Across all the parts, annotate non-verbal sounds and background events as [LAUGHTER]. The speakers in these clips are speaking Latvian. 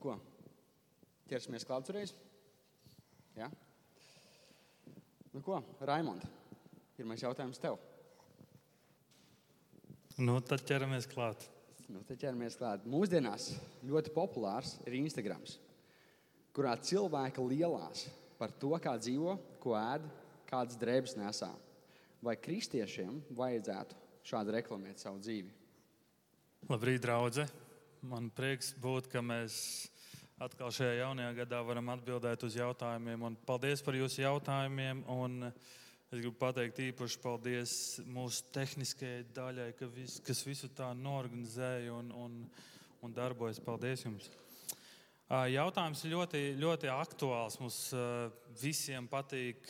ko? Ķersimies klāt uzreiz. Ja? Nu ko, Raimond, pirmais jautājums tev. Nu, tad ķeramies klāt. Nu, tad ķeramies klāt. Mūsdienās ļoti populārs ir Instagram, kurā cilvēki lielās par to, kā dzīvo, ko ēd, kādas drēbes nesā. Vai kristiešiem vajadzētu šādi reklamēt savu dzīvi? Labrīt, draugi! Man prieks būt, ka mēs atkal šajā jaunajā gadā varam atbildēt uz jautājumiem. Un paldies par jūsu jautājumiem. Un es gribu pateikt īpaši paldies mūsu tehniskajai daļai, ka vis, kas visu tā norganizēja un, un, un darbojas. Paldies jums! Jautājums ļoti, ļoti aktuāls. Mums visiem patīk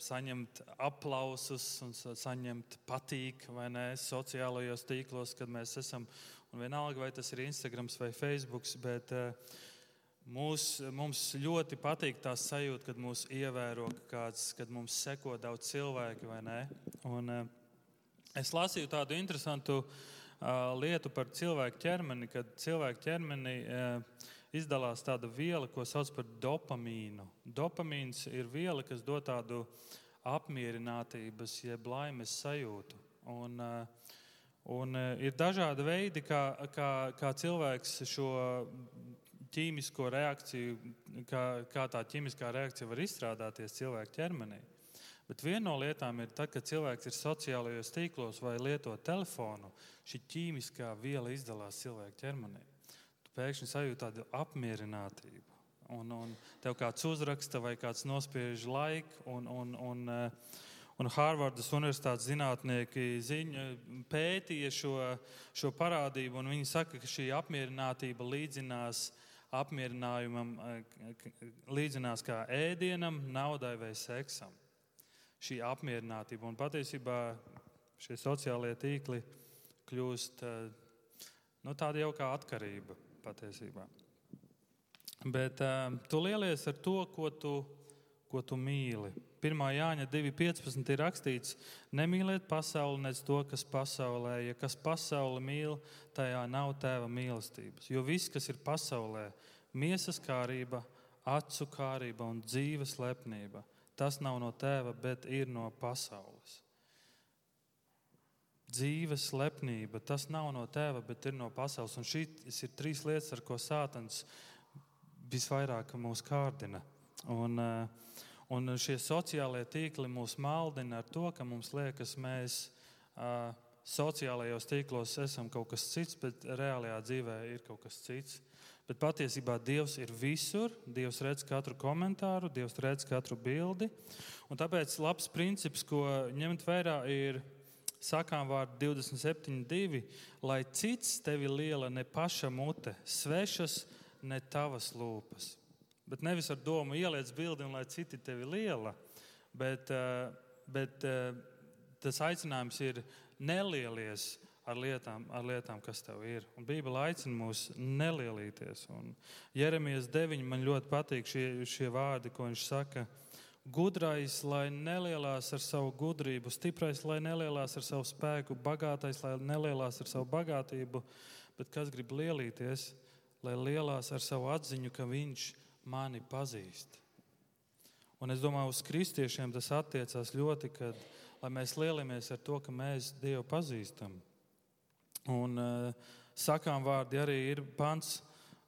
saņemt aplausus un saņemt patīk vai nē sociālajos tīklos, kad mēs esam. Un vienalga, vai tas ir Instagram vai Facebook, bet mūs, mums ļoti patīk tā sajūta, kad mūs ievēro kāds, kad mums seko daudz cilvēku. Un, es lasīju tādu interesantu lietu par cilvēku ķermeni, kad cilvēku ķermeni izdalās tāda viela, ko sauc par dopamīnu. Dopamīns ir viela, kas dod tādu apmierinātības, jeb laimes sajūtu. Un, uh, un uh, ir dažādi veidi, kā, kā, kā cilvēks šo ķīmisko reakciju, kā, kā tā ķīmiskā reakcija var izstrādāties cilvēka ķermenī. Bet viena no lietām ir, tad, kad cilvēks ir sociālajos tīklos vai lieto telefonu, šī ķīmiskā viela izdalās cilvēka ķermenī pēkšņi sajūti tādu apmierinātību. Un, un tev kāds uzraksta vai kāds nospiež laiku, un, un, un, eh, un Hārvardas Universitātes zinātnieki ziņa, pētīja šo, šo parādību, viņi saka, ka šī apmierinātība līdzinās apmierinājumam, eh, līdzinās kā ēdienam, naudai vai seksam. Šī apmierinātība un patiesībā šie sociālie tīkli kļūst eh, nu, tāda jau kā atkarība patiesībā. Bet uh, tu lielies ar to, ko tu, ko tu mīli. 1. Jāņa 2.15 ir rakstīts, nemīliet pasauli, nec to, kas pasaulē. Ja kas pasauli mīl, tajā nav tēva mīlestības. Jo viss, kas ir pasaulē, miesas kārība, acu kārība un dzīves lepnība, tas nav no tēva, bet ir no pasaules dzīves lepnība. Tas nav no tēva, bet ir no pasaules. Un šīs ir trīs lietas, ar ko sātans visvairāk mūs kārdina. Un, eh, un šie sociālie tīkli mūs maldina ar to, ka mums liekas, mēs uh, sociālajos tīklos esam kaut kas cits, bet reālajā dzīvē ir kaut kas cits. Bet patiesībā Dievs ir visur. Dievs redz katru komentāru, Dievs redz katru bildi. Un tāpēc labs princips, ko ņemt vērā, ir sakām vārdu 27.2. Lai cits tevi liela ne paša mute, svešas ne tavas lūpas. Bet nevis ar domu ieliec bildi un lai citi tevi liela, bet, eh, bet eh, tas aicinājums ir nelielies ar lietām, ar lietām kas tev ir. Un Bībele aicina mūs nelielīties. Un Jeremijas 9. man ļoti patīk šie, šie vārdi, ko viņš saka. Gudrais, lai nelielās ar savu gudrību, stiprais, lai nelielās ar savu spēku, bagātais, lai nelielās ar savu bagātību, bet kas grib lielīties, lai lielās ar savu atziņu, ka viņš mani pazīst. Un es domāju, uz kristiešiem tas attiecās ļoti, kad mēs lielamies ar to, ka mēs Dievu pazīstam. Un uh, sakām vārdi arī ir pants,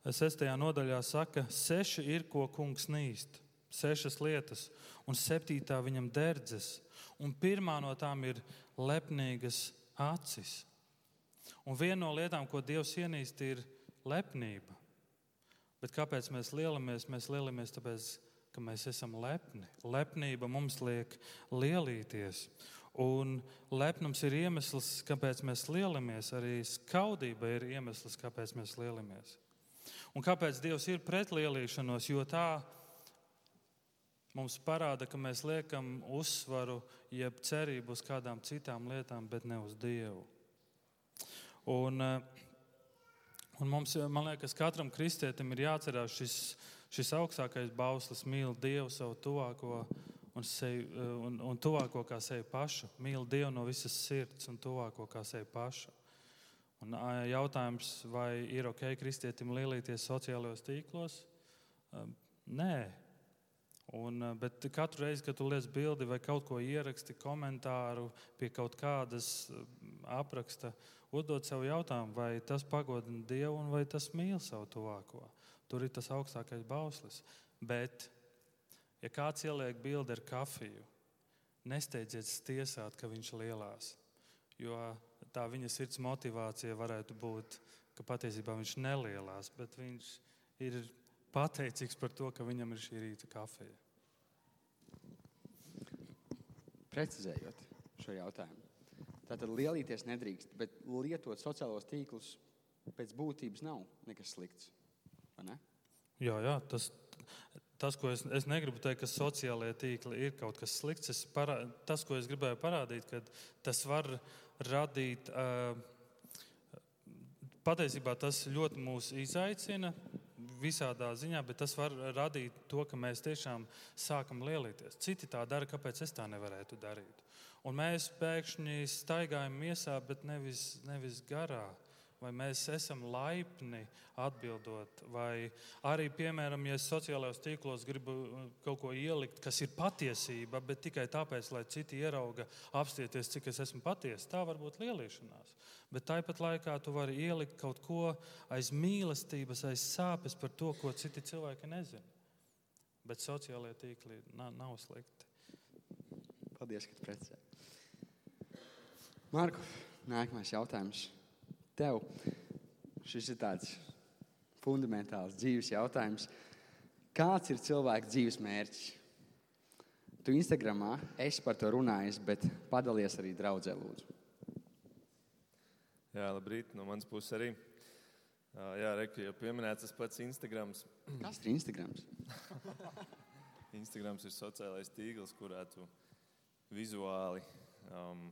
sestajā nodaļā saka, seši ir, ko kungs nīst sešas lietas, un septītā viņam derdzes. Un pirmā no tām ir lepnīgas acis. Un viena no lietām, ko Dievs ienīst, ir lepnība. Bet kāpēc mēs lielamies? Mēs lielamies tāpēc, ka mēs esam lepni. Lepnība mums liek lielīties. Un lepnums ir iemesls, kāpēc mēs lielamies. Arī skaudība ir iemesls, kāpēc mēs lielamies. Un kāpēc Dievs ir pret lielīšanos? Jo tā mums parāda, ka mēs liekam uzsvaru, jeb cerību uz kādām citām lietām, bet ne uz Dievu. Un, eh, un mums, man liekas, katram kristietim ir jāatcerās šis, šis augstākais bauslis, mīl Dievu savu tuvāko un, sevi, eh, un, un tuvāko kā sevi pašu. Mīl Dievu no visas sirds un tuvāko kā sevi pašu. Un jautājums, vai ir ok kristietim lielīties sociālajos tīklos? Nē. Un, bet katru reizi, kad tu liec bildi vai kaut ko ieraksti, komentāru pie kaut kādas apraksta, uzdod sev jautājumu, vai tas pagodina Dievu un vai tas mīl savu tuvāko. Tur ir tas augstākais bauslis. Bet, ja kāds ieliek bildi ar kafiju, nesteidziet tiesāt, ka viņš lielās. Jo tā viņa sirds motivācija varētu būt, ka patiesībā viņš nelielās, bet viņš ir pateicīgs par to, ka viņam ir šī rīta kafija. Precizējot šo jautājumu. Tātad lielīties nedrīkst, bet lietot sociālos tīklus pēc būtības nav nekas slikts. Ne? Jā, jā, tas, tas, ko es, es negribu teikt, ka sociālajie tīkli ir kaut kas slikts. Parā, tas, ko es gribēju parādīt, ka tas var radīt. Patiesībā tas ļoti mūs izaicina visādā ziņā, bet tas var radīt to, ka mēs tiešām sākam lielīties. Citi tā dara, kāpēc es tā nevarētu darīt? Un mēs pēkšņi staigājam miesā, bet nevis, nevis garā. Vai mēs esam laipni atbildot, vai arī, piemēram, ja es sociālajos tīklos gribu uh, kaut ko ielikt, kas ir patiesība, bet tikai tāpēc, lai citi ierauga, apstieties, cik es esmu patiesa, tā var būt lielīšanās. Bet tāpat laikā tu vari ielikt kaut ko aiz mīlestības, aiz sāpes par to, ko citi cilvēki nezina. Bet sociālajie tīkli nav, nav slikti. Paldies, ka precizēji. Marku, nākamais jautājums tev. Šis ir tāds fundamentāls dzīves jautājums. Kāds ir cilvēka dzīves mērķis? Tu Instagramā esi par to runājis, bet padalies arī draudzē, lūdzu. Jā, labrīt, no manas puses arī. Jā, Reiki, jau pieminēts tas pats Instagram. [CLEARS THROAT] Kas ir Instagram? [LAUGHS] Instagram ir sociālais tīkls, kurā tu vizuāli um,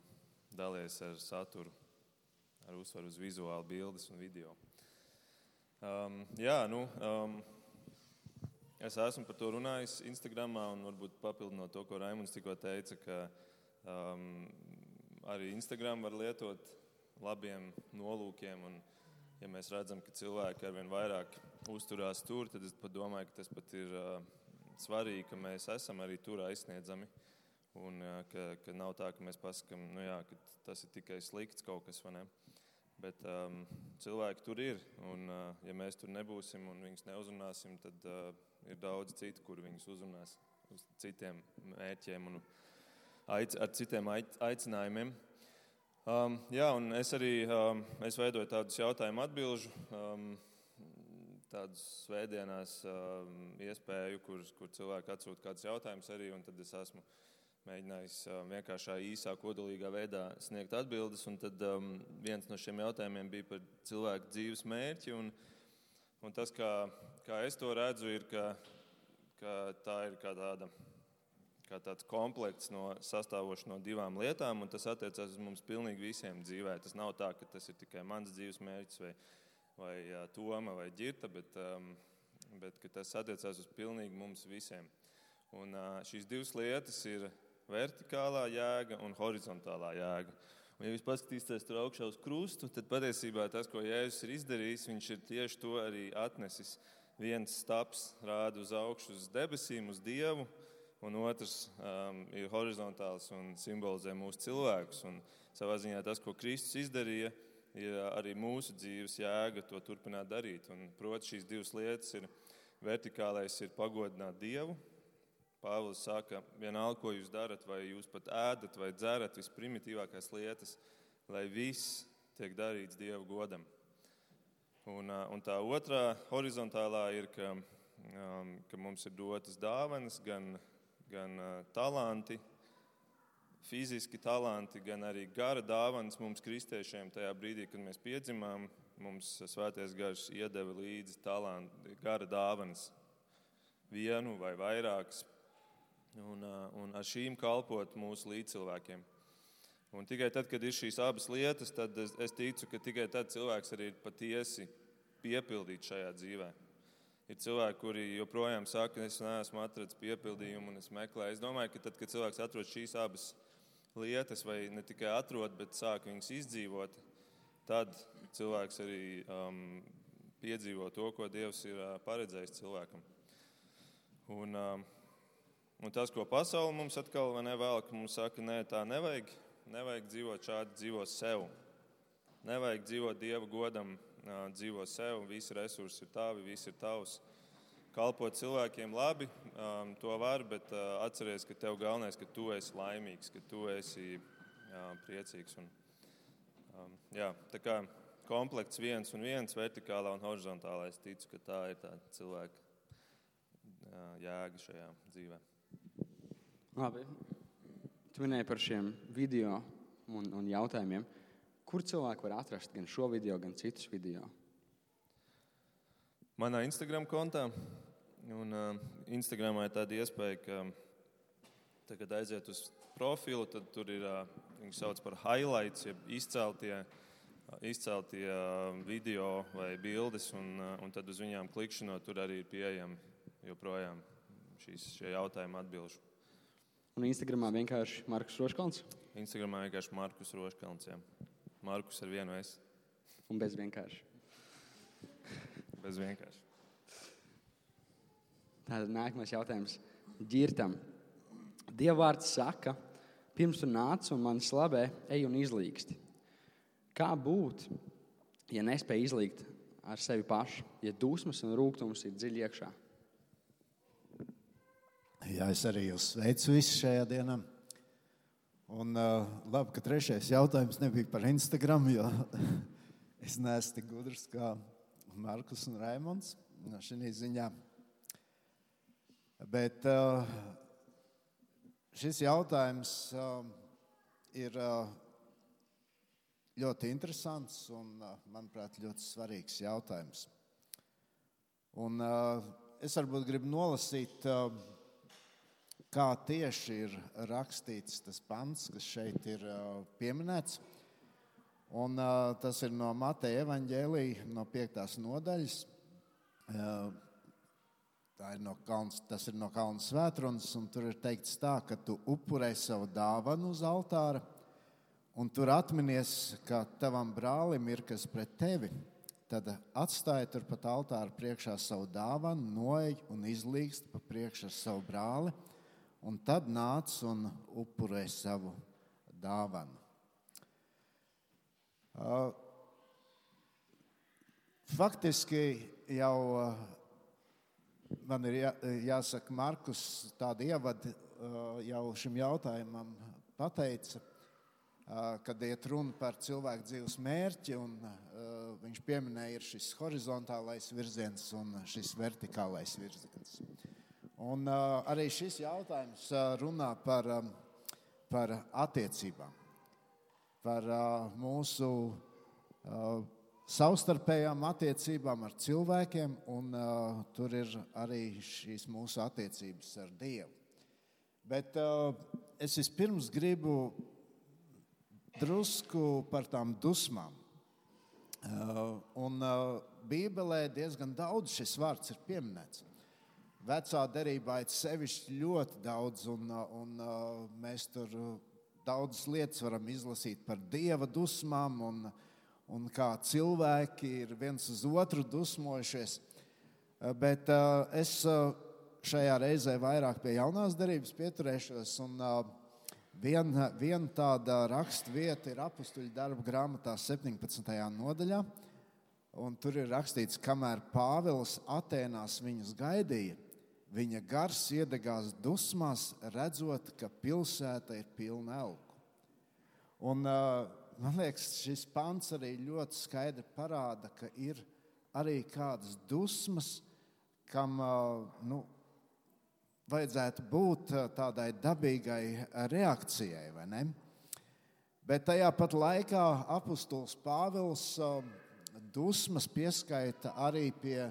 dalies ar saturu ar uzsvaru uz vizuālu bildes un video. Um, jā, nu, um, es esmu par to runājis Instagram, un varbūt papildinot to, ko Raimons tikko teica, ka um, arī Instagram var lietot labiem nolūkiem. Un, ja mēs redzam, ka cilvēki arvien vairāk uzturās tur, tad es domāju, ka tas pat ir uh, svarīgi, ka mēs esam arī tur aizsniedzami. Un, uh, ka, ka nav tā, ka mēs pasakām, nu jā, ka tas ir tikai slikts kaut kas. Bet um, cilvēki tur ir. Un, uh, ja mēs tur nebūsim un viņus neuzrunāsim, tad uh, ir daudz citu, kur viņus uzrunās uz citiem mērķiem un aic, ar citiem aicinājumiem. Um, jā, un es arī um, es veidoju tādus jautājumu atbildžu, um, tādus svētdienās um, iespēju, kur, kur cilvēki atsūta kādus jautājumus arī, un tad es esmu mēģinājis vienkāršā, īsā, kodolīgā veidā sniegt atbildes. Un tad um, viens no šiem jautājumiem bija par cilvēku dzīves mērķi. Un, un tas, kā, kā es to redzu, ir, ka, ka tā ir kā tāda. Kā tāds komplekts no, sastāvošs no divām lietām, un tas attiecas uz mums pilnīgi visiem dzīvē. Tas nav tā, ka tas ir tikai mans dzīves mērķis, vai, vai jā, Toma, vai Girta, bet, um, bet tas attiecas uz pilnīgi mums visiem. Un, uh, šīs divas lietas ir vertikālā jēga un horizontālā jēga. Un, ja jūs paskatīsieties tur augšā uz krustu, tad patiesībā tas, ko Jēzus ir izdarījis, viņš ir tieši to arī atnesis. Viens stāps rāda uz augšu, uz debesīm, uz Dievu, un otrs um, ir horizontāls un simbolizē mūsu cilvēkus. Un savā ziņā tas, ko Kristus izdarīja, ir arī mūsu dzīves jēga to turpināt darīt. Un, proti, šīs divas lietas ir vertikālais, ir pagodināt Dievu, Pāvils saka, vienalga, ko jūs darat, vai jūs pat ēdat vai dzerat visprimitīvākās lietas, lai viss tiek darīts Dieva godam. Un, un tā otrā horizontālā ir, ka, ka mums ir dotas dāvanas, gan, gan talanti, fiziski talanti, gan arī gara dāvanas mums, kristiešiem, tajā brīdī, kad mēs piedzimām. Mums svētais gars iedeva līdzi talanti, gara dāvanas, vienu vai vairākas un, un ar šīm kalpot mūsu līdzcilvēkiem. Un tikai tad, kad ir šīs abas lietas, tad es, es ticu, ka tikai tad cilvēks arī ir patiesi piepildīts šajā dzīvē. Ir cilvēki, kuri joprojām saka, es neesmu atradzis piepildījumu, un es meklēju. Es domāju, ka tad, kad cilvēks atrod šīs abas lietas, vai ne tikai atrod, bet sāk viņas izdzīvot, tad cilvēks arī um, piedzīvo to, ko Dievs ir uh, paredzējis cilvēkam. Un, um, un tas, ko pasaule mums atkal nevēl, ka mums saka, nē, tā nevajag, nevajag dzīvot šādi, dzīvo sev. Nevajag dzīvot Dieva godam, dzīvo sev, visi resursi ir tavi, viss ir tavs. Kalpot cilvēkiem labi, to var, bet atcerieties, ka tev galvenais, ka tu esi laimīgs, ka tu esi priecīgs. Un, jā, tā kā komplekts viens un viens, vertikālā un horizontālā. Es ticu, ka tā ir tā cilvēka jēga šajā dzīvē. Labi. Tu minēji par šiem video un, un jautājumiem. Kur cilvēki var atrast gan šo video, gan citus video? Manā Instagram kontā. Un, uh, Instagramā ir tāda iespēja, ka, tā, kad aiziet uz profilu, tad tur ir uh, viņa sauc par highlights, jeb izceltie, uh, izceltie uh, video vai bildes, un, uh, un tad uz viņām klikšķinot, tur arī ir pieejami joprojām šīs, šie jautājumi atbilžu. Un Instagramā vienkārši Markus Roškalns Instagramā vienkārši Markus Roškalns. jā. Markus ar vienu es, un bez vienkārši. [LAUGHS] bez vienkārši. Tātad nākamais jautājums Girtam. Dievvvārds saka, pirms tu nāc un man slabē, ej un izlīgsti. Kā būt, ja nespēj izlīgt ar sevi pašu, ja dusmas un rūkums ir dziļi iekšā? Jā, es arī jūs sveicu visus šajā dienā. Un, uh, labi, ka trešais jautājums nebija par Instagram, jo [LAUGHS] es neesmu tik gudrs kā Markus un Raimons šajā ziņā. Bet uh, šis jautājums uh, ir uh, ļoti interesants un, uh, manuprāt, ļoti svarīgs jautājums. Un, uh, es varbūt gribu nolasīt, uh, kā tieši ir rakstīts tas pants, kas šeit ir pieminēts. Un, tas ir no Mateja evaņģēlīja, no 5. nodaļas. Ir no Kalns, tas ir no Kalnu svētrunas, un tur ir teikts tā, ka tu upurē savu dāvanu uz altāra, un tur atminies, ka tavam brālim ir kas pret tevi. Tad atstāj turpat altāra priekšā savu dāvanu, noej un izlīgst pa priekšu ar savu brāli, un tad nāc un upurē savu dāvanu. Uh, faktiski jau uh, man ir jā, jāsaka, Markus tādu ievadu uh, jau šim jautājumam pateica, kad iet runa par cilvēku dzīves mērķi. Un, viņš pieminēja šis horizontālais virziens un šis vertikālais virziens. Un, arī šis jautājums runā par, um, par attiecībām, par mūsu savstarpējām attiecībām ar cilvēkiem, un uh, tur ir arī šīs mūsu attiecības ar Dievu. Bet uh, es vispirms gribu drusku par tām dusmām. Uh, un uh, Bībelē diezgan daudz šis vārds ir pieminēts. Vecā derībā ir sevišķi ļoti daudz, un, uh, un uh, mēs tur daudzas lietas varam izlasīt par dieva dusmām. Un, uh, un kā cilvēki ir viens uz otru dusmojušies. Bet uh, es uh, šajā reizē vairāk pie jaunās derības pieturēšos. Un, uh, viena, viena tāda raksturvieta ir apakstuļu darba grāmatā, 17. nodaļā. Tur ir rakstīts, kamēr Pāvils Atēnās viņus gaidīja, viņa gars iedegās dusmās, redzot, ka pilsēta ir pilna elku. Un, man liekas, šis pants arī ļoti skaidri parāda, ka ir arī kādas dusmas, kam nu, vajadzētu būt tādai dabīgai reakcijai. Bet tajā pat laikā apustulis Pāvils dusmas pieskaita arī pie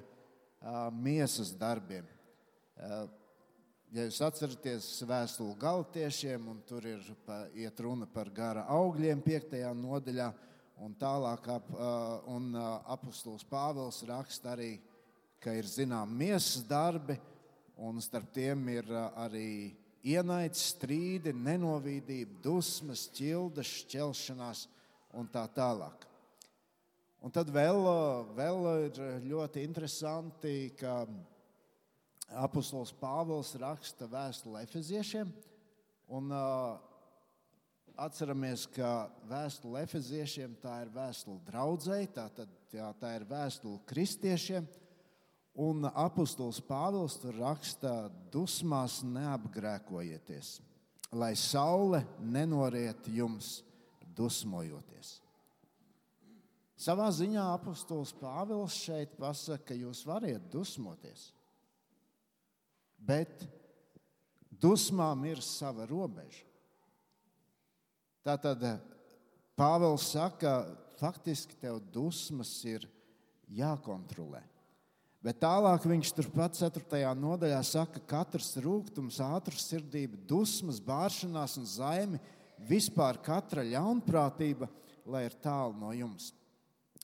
miesas darbiem. Ja jūs atceraties vēstuli galotiešiem, un tur ir pa, runa par gara augļiem, 5. nodaļā, un tālāk ap, un apustulis Pāvils raksta arī, ka ir zinām miesas darbi, un starp tiem ir arī ienaids, strīdi, nenovīdība, dusmas, ķildes, šķelšanās un tā tālāk. Un tad vēl, vēl ir ļoti interesanti, ka apustulis Pāvils raksta vēstuli Efeziešiem. Un, uh, atceramies, ka vēstule Efeziešiem tā ir vēstule draudzēji, tā, jā, tā ir vēstule kristiešiem. Un apustulis Pāvils tur raksta, dusmās neapgrēkojieties, lai saule nenoriet jums dusmojoties. Savā ziņā apustulis Pāvils šeit pasaka, ka jūs varat dusmoties, bet dusmām ir sava robeža. Tātad Pāvils saka, faktiski tev dusmas ir jākontrolē. Bet tālāk viņš turpat 4. nodaļā saka, ka katrs rūkums, ātrs sirdība, dusmas, bāršanās un zaimi, vispār katra ļaunprātība, lai ir tālu no jums.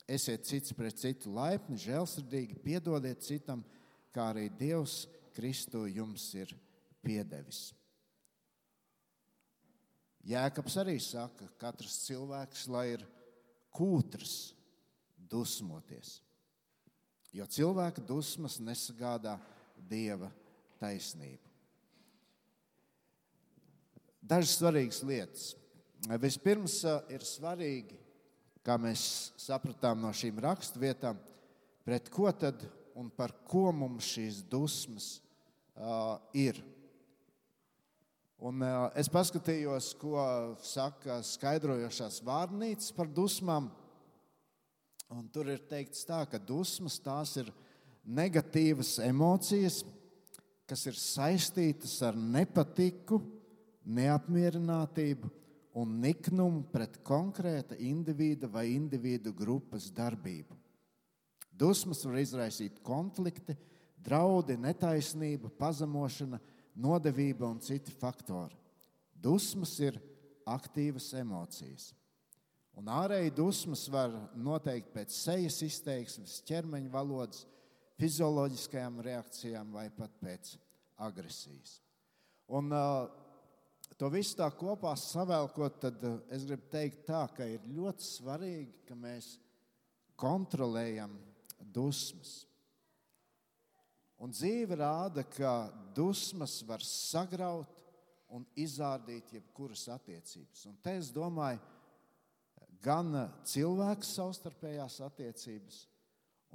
Esiet cits pret citu laipni, žēlsirdīgi, piedodiet citam, kā arī Dievs Kristu jums ir piedevis. Jēkabs arī saka, ka katrs cilvēks lai ir kūtrs dusmoties. Jo cilvēka dusmas nesagādā dieva taisnību. Dažas svarīgas lietas. Vispirms ir svarīgi kā mēs sapratām no šīm raksturvietām, pret ko tad un par ko mums šīs dusmas uh, ir. Un, uh, es paskatījos, ko saka skaidrojošās vārnīcas par dusmām. Un tur ir teikts, tā, ka dusmas tās ir negatīvas emocijas, kas ir saistītas ar nepatiku, neapmierinātību un niknumu pret konkrēta individa vai individu grupas darbību. Dusmas var izraisīt konflikti, draudi, netaisnība, pazemošana, nodevība un citi faktori. Dusmas ir aktīvas emocijas. Un ārēji dusmas var noteikt pēc sejas izteiksmes, ķermeņa valodas, fizioloģiskajām reakcijām vai pat pēc agresijas. Un, To visu tā kopā savēlkot, tad es gribu teikt, tā, ka ir ļoti svarīgi, ka mēs kontrolējam dusmas. Un dzīve rāda, ka dusmas var sagraut un izrādīt jebkuras attiecības. Un te es domāju, gan cilvēku savstarpējās attiecības,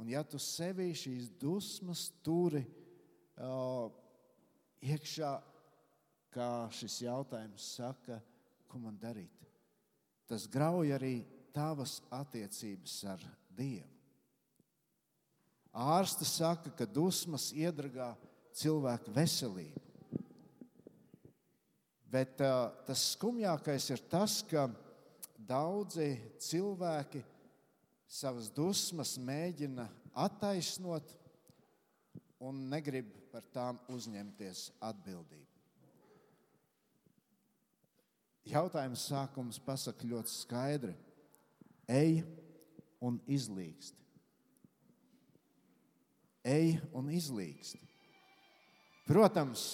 un ja tu sevī šīs dusmas turi uh, iekšā kā šis jautājums saka, ko man darīt. Tas grauj arī tavas attiecības ar Dievu. Ārste saka, ka dusmas iedragā cilvēku veselību. Bet uh, tas skumjākais ir tas, ka daudzi cilvēki savas dusmas mēģina attaisnot un negrib par tām uzņemties atbildību. Jautājums sākums pasaka ļoti skaidri. Ej un izlīgst. Ej un izlīgst. Protams,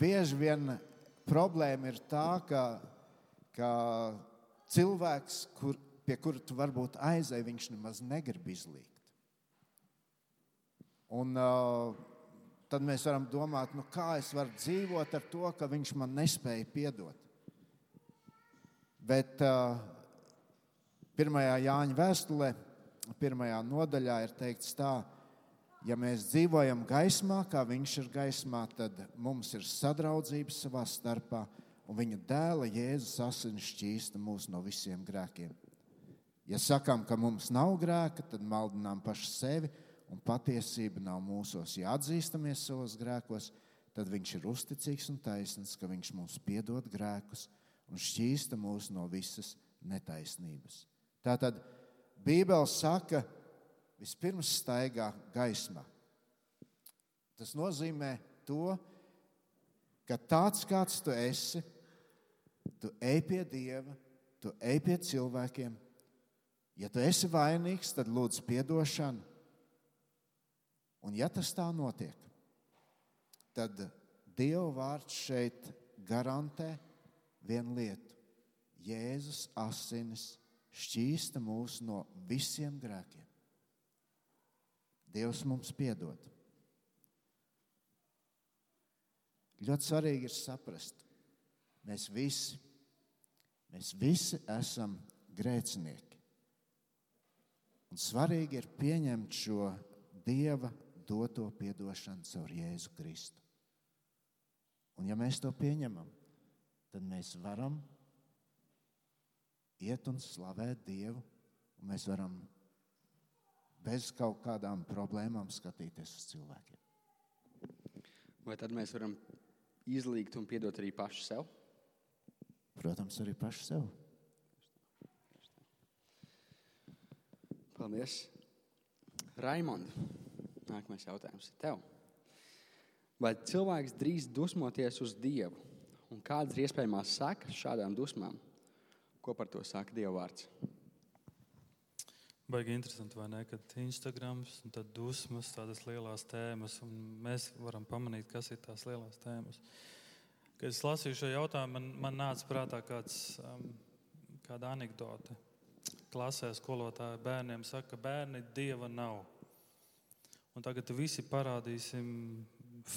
bieži vien problēma ir tā, ka, ka cilvēks, kur, pie kura tu varbūt aizēji, viņš nemaz negrib izlīgt. Un, tad mēs varam domāt, nu, kā es varu dzīvot ar to, ka viņš man nespēja piedot. Bet pirmajā Jāņa vēstulē, pirmajā nodaļā ir teikts tā, ja mēs dzīvojam gaismā, kā viņš ir gaismā, tad mums ir sadraudzība savā starpā, un viņa dēla Jēzus asins šķīsta mūs no visiem grēkiem. Ja sakām, ka mums nav grēka, tad maldinām paši sevi, un patiesība nav mūsos. Ja atzīstamies savos grēkos, tad viņš ir uzticīgs un taisnīgs, ka viņš mums piedod grēkus un šķīsta mūs no visas netaisnības. Tātad Bībele saka, vispirms staigā gaismā. Tas nozīmē to, ka tāds kāds tu esi, tu ej pie Dieva, tu ej pie cilvēkiem. Ja tu esi vainīgs, tad lūdz atdošanu. Un ja tas tā notiek, tad Dieva vārds šeit garantē, vienu lietu. Jēzus asinis šķīsta mūs no visiem grēkiem. Dievs mums piedod. Ļoti svarīgi ir saprast, mēs visi, mēs visi esam grēcinieki. Un svarīgi ir pieņemt šo Dieva doto atdošanu caur Jēzu Kristu. Un, ja mēs to pieņemam, tad mēs varam iet un slavēt Dievu, un mēs varam bez kaut kādām problēmām skatīties uz cilvēkiem. Vai tad mēs varam izlīgt un piedot arī pašu sev? Protams, arī pašu sev. Paldies. Raimond, nākamais jautājums ir tev. Vai cilvēks drīz dusmoties uz Dievu? Un kādas ir iespējamās sekas šādām dusmām? Ko par to saka Dieva vārds? Baigi interesanti, vai ne? Kad Instagram un tad dusmas, tādas lielas tēmas, un mēs varam pamanīt, kas ir tās lielās tēmas. Kad es lasīju šo jautājumu, man, man nāca prātā kāds, um, kāda anekdote. Klasē skolotāja bērniem saka, ka bērni dieva nav. Un tagad visi parādīsim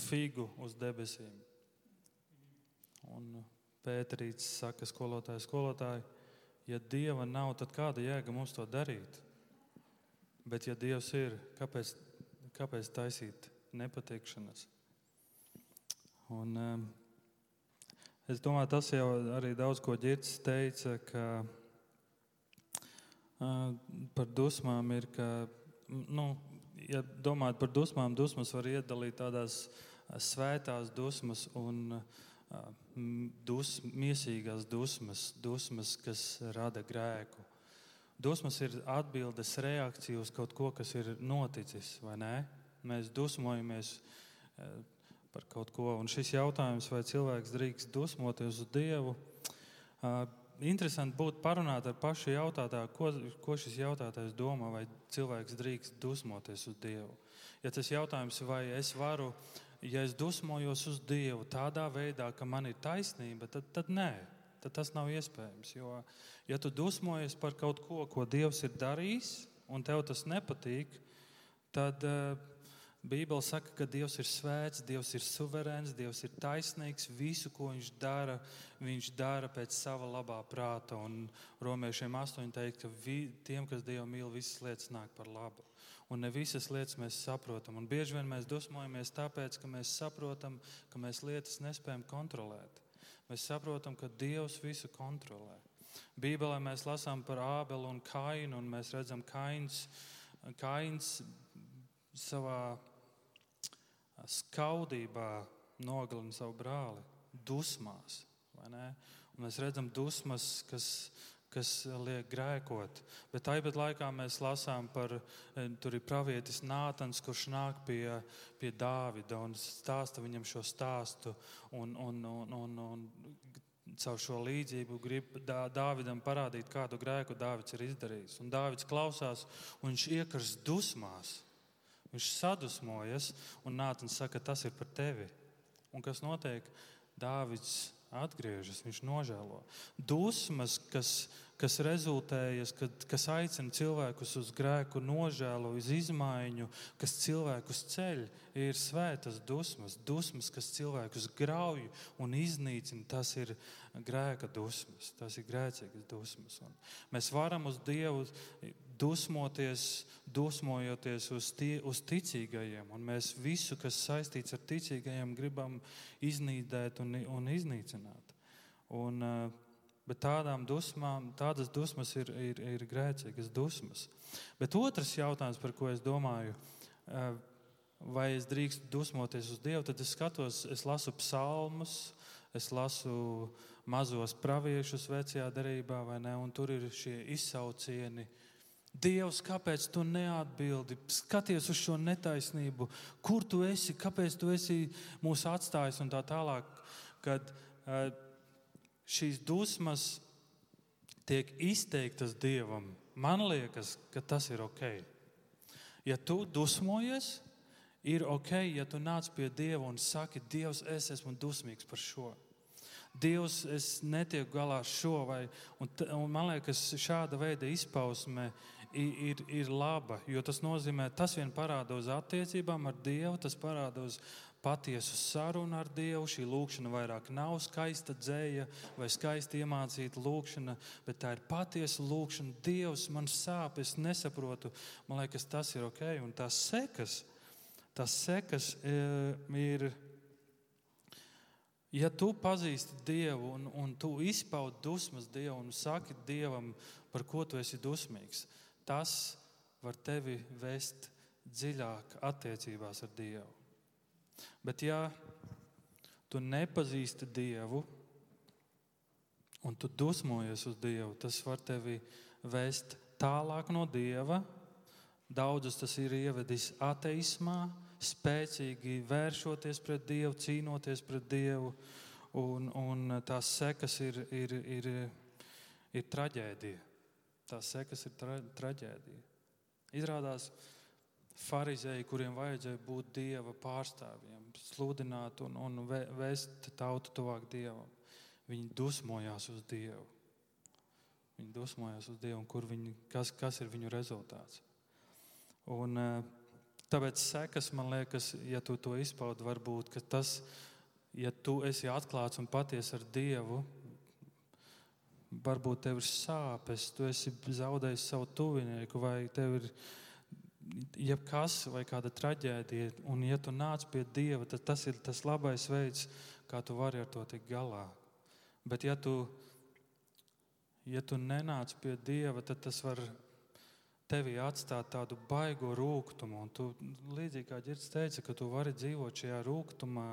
figu uz debesīm. Un Pēterīts saka, skolotāji, skolotāji, ja dieva nav, tad kāda jēga mums to darīt? Bet, ja Dievs ir, kāpēc, kāpēc taisīt nepatikšanas? Un, es domāju, tas jau arī daudz ko ģirds teica, ka par dusmām ir, ka, nu, ja domājat par dusmām, dusmas var iedalīt tādās svētās dusmas un dus, miesīgās dusmas, dusmas, kas rada grēku. Dusmas ir atbildes reakcija uz kaut ko, kas ir noticis, vai ne? Mēs dusmojamies eh, par kaut ko. Un šis jautājums, vai cilvēks drīkst dusmoties uz Dievu, interesanti būtu parunāt ar pašu jautātāju, ko, ko šis jautātājs domā, vai cilvēks drīkst dusmoties uz Dievu. Ja tas jautājums, vai es varu, ja es dusmojos uz Dievu tādā veidā, ka man ir taisnība, tad, tad nē tad tas nav iespējams. Jo, ja tu dusmojies par kaut ko, ko Dievs ir darījis, un tev tas nepatīk, tad uh, Bībele saka, ka Dievs ir svēts, Dievs ir suverēns, Dievs ir taisnīgs. Visu, ko Viņš dara, Viņš dara pēc sava labā prāta. Un romiešiem astoņi teikt, ka vi, tiem, kas Dievu mīl, visas lietas nāk par labu. Un ne visas lietas mēs saprotam. Un bieži vien mēs dusmojamies tāpēc, ka mēs saprotam, ka mēs lietas nespējam kontrolēt. Mēs saprotam, ka Dievs visu kontrolē. Bībelē mēs lasām par Ābelu un Kainu, un mēs redzam, ka Kains, Kains savā skaudībā nogalina savu brāli, dusmās. Mēs redzam dusmas, kas kas liek grēkot. Bet tāpat laikā mēs lasām par, eh, tur ir pravietis Nātans, kurš nāk pie, pie Dāvida un stāsta viņam šo stāstu. Un, un, un, un, un caur šo līdzību grib dā, Dāvidam parādīt, kādu grēku Dāvids ir izdarījis. Un Dāvids klausās, un viņš iekars dusmās. Viņš sadusmojas, un Nātans saka, tas ir par tevi. Un kas notiek? Dāvids atgriežas, viņš nožēlo. Dusmas, kas, kas rezultējas, kad, kas aicina cilvēkus uz grēku nožēlu, uz izmaiņu, kas cilvēkus ceļ, ir svētas dusmas. Dusmas, kas cilvēkus grauj un iznīcina, tas ir grēka dusmas, tas ir grēcīgas dusmas. Un mēs varam uz Dievu dusmoties, dusmojoties uz, tie, uz ticīgajiem. Un mēs visu, kas saistīts ar ticīgajiem, gribam iznīdēt un, un iznīcināt. Un, eh, bet tādām dusmām, tādas dusmas ir, ir, ir grēcīgas dusmas. Bet otrs jautājums, par ko es domāju, eh, vai es drīkstu dusmoties uz Dievu, tad es skatos, es lasu psalmus, es lasu mazos praviešus vecajā derībā, ne, un tur ir šie izsaucieni. Uh, Dievs, kāpēc tu neatbildi? Skaties uz šo netaisnību, kur tu esi, kāpēc tu esi mūs atstājis un tā tālāk. Kad uh, šīs dusmas tiek izteiktas Dievam, man liekas, ka tas ir ok. Ja tu dusmojies, ir ok, ja tu nāc pie Dieva un saki, Dievs, es esmu dusmīgs par šo. Dievs, es netieku galā ar šo, vai, un, un man liekas, šāda veida izpausme ir, ir laba, jo tas nozīmē, tas vien parāda uz attiecībām ar Dievu, tas parāda uz patiesu sarunu ar Dievu. Šī lūkšana vairāk nav skaista dzēja vai skaisti iemācīta lūkšana, bet tā ir patiesa lūkšana. Dievs man sāp, es nesaprotu. Man liekas, tas ir ok. Un tās sekas, tās sekas e, ir Ja tu pazīsti Dievu un, un tu izpaudi dusmas Dievu un saki Dievam, par ko tu esi dusmīgs, tas var tevi vest dziļāk attiecībās ar Dievu. Bet, ja tu nepazīsti Dievu un tu dusmojies uz Dievu, tas var tevi vest tālāk no Dieva. Daudzus tas ir ievedis ateismā, spēcīgi vēršoties pret Dievu, cīnoties pret Dievu, un, un tās sekas ir, ir, ir, ir traģēdija. Tās sekas ir tra, traģēdija. Izrādās, farizēji, kuriem vajadzēja būt Dieva pārstāvjiem, sludināt un, un vēst tautu tuvāk Dievam, viņi dusmojās uz Dievu. Viņi dusmojās uz Dievu, un viņi, kas, kas ir viņu rezultāts. Un, uh, Tāpēc sekas, man liekas, ja tu to izpaudi, var būt, ka tas, ja tu esi atklāts un patiesi ar Dievu, varbūt tev ir sāpes, tu esi zaudējis savu tuvinieku, vai tev ir jebkas, vai kāda traģēdija. Un, ja tu nāc pie Dieva, tad tas ir tas labais veids, kā tu vari ar to tikt galā. Bet, ja tu, ja tu nenāc pie Dieva, tad tas var tevī atstāt tādu baigo rūkumu. Tu, līdzīgi kā Girts teica, ka tu vari dzīvot šajā rūkumā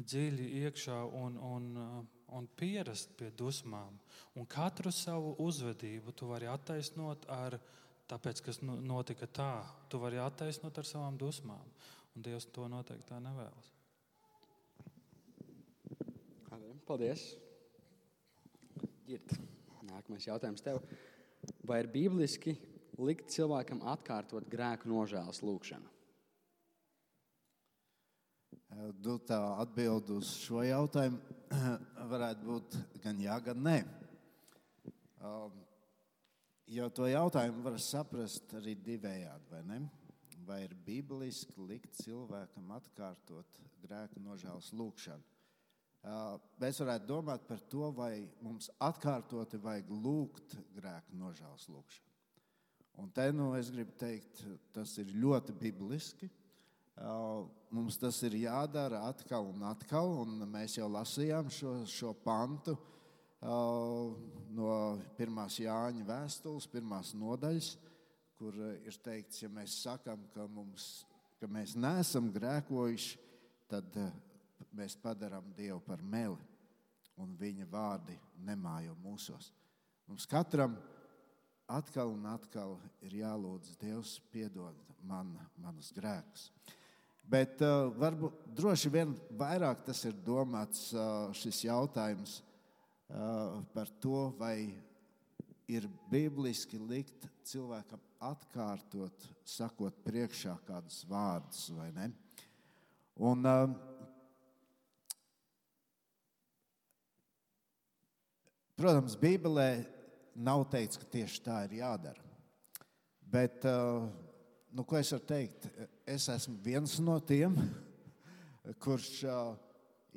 dziļi iekšā un, un, un pierast pie dusmām. Un katru savu uzvedību tu vari attaisnot ar tāpēc, kas nu, notika tā. Tu vari attaisnot ar savām dusmām. Un Dievs to noteikti tā nevēlas. Paldies! Girt. Nākamais jautājums tev. Vai ir bibliski likt cilvēkam atkārtot grēku nožēlas lūgšanu? Du tā atbild uz šo jautājumu [CLEARS THROAT] varētu būt gan jā, gan nē. Um, jo to jautājumu var saprast arī divējādi, vai ne? Vai ir bibliski likt cilvēkam atkārtot grēku nožēlas lūgšanu? Uh, mēs varētu domāt par to, vai mums atkārtoti vajag lūgt grēku nožēlas lūgšanu. Un te nu, es gribu teikt, tas ir ļoti bibliski. Mums tas ir jādara atkal un atkal, un mēs jau lasījām šo, šo pantu no pirmās Jāņa vēstules, pirmās nodaļas, kur ir teikts, ja mēs sakām, ka, mums, ka mēs neesam grēkojuši, tad mēs padarām Dievu par meli, un viņa vārdi nemājo mūsos. Mums katram atkal un atkal ir jālūdz Dievs piedod man, manus grēkus. Bet uh, varbūt droši vien vairāk tas ir domāts uh, šis jautājums uh, par to, vai ir bibliski likt cilvēkam atkārtot, sakot priekšā kādus vārdus vai ne. Un, uh, protams, Bībelē nav teikts, ka tieši tā ir jādara. Bet, uh, nu, ko es varu teikt? Es esmu viens no tiem, kurš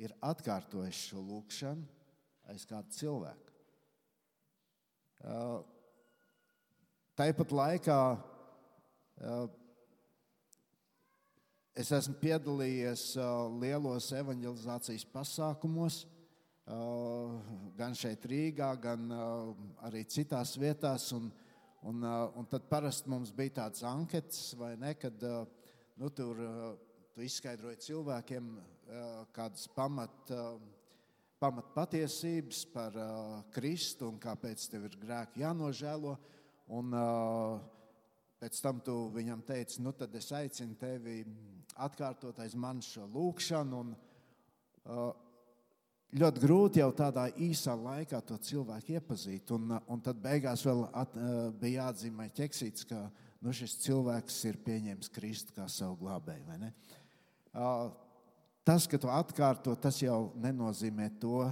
ir atkārtojis šo lūkšanu aiz kāda cilvēka. Uh, tāpat laikā es esmu piedalījies lielos evanģelizācijas pasākumos, gan šeit Rīgā, gan arī citās vietās. Un, un, un tad parasti mums bija tāds anketas, vai ne, kad nu, tur tu izskaidroji cilvēkiem kādas pamat, pamat patiesības par Kristu un kāpēc tev ir grēki jānožēlo. Un, pēc tam tu viņam teici, nu tad es aicinu tevi atkārtot aiz manis šo lūkšanu. Un, ļoti grūti jau tādā īsā laikā to cilvēku iepazīt. Un, un tad beigās vēl at, eh, bija jāatzīmē ķeksīts, ka nu, šis cilvēks ir pieņēmis Kristu kā savu glābēju. Tas, ka tu atkārto, tas jau nenozīmē to,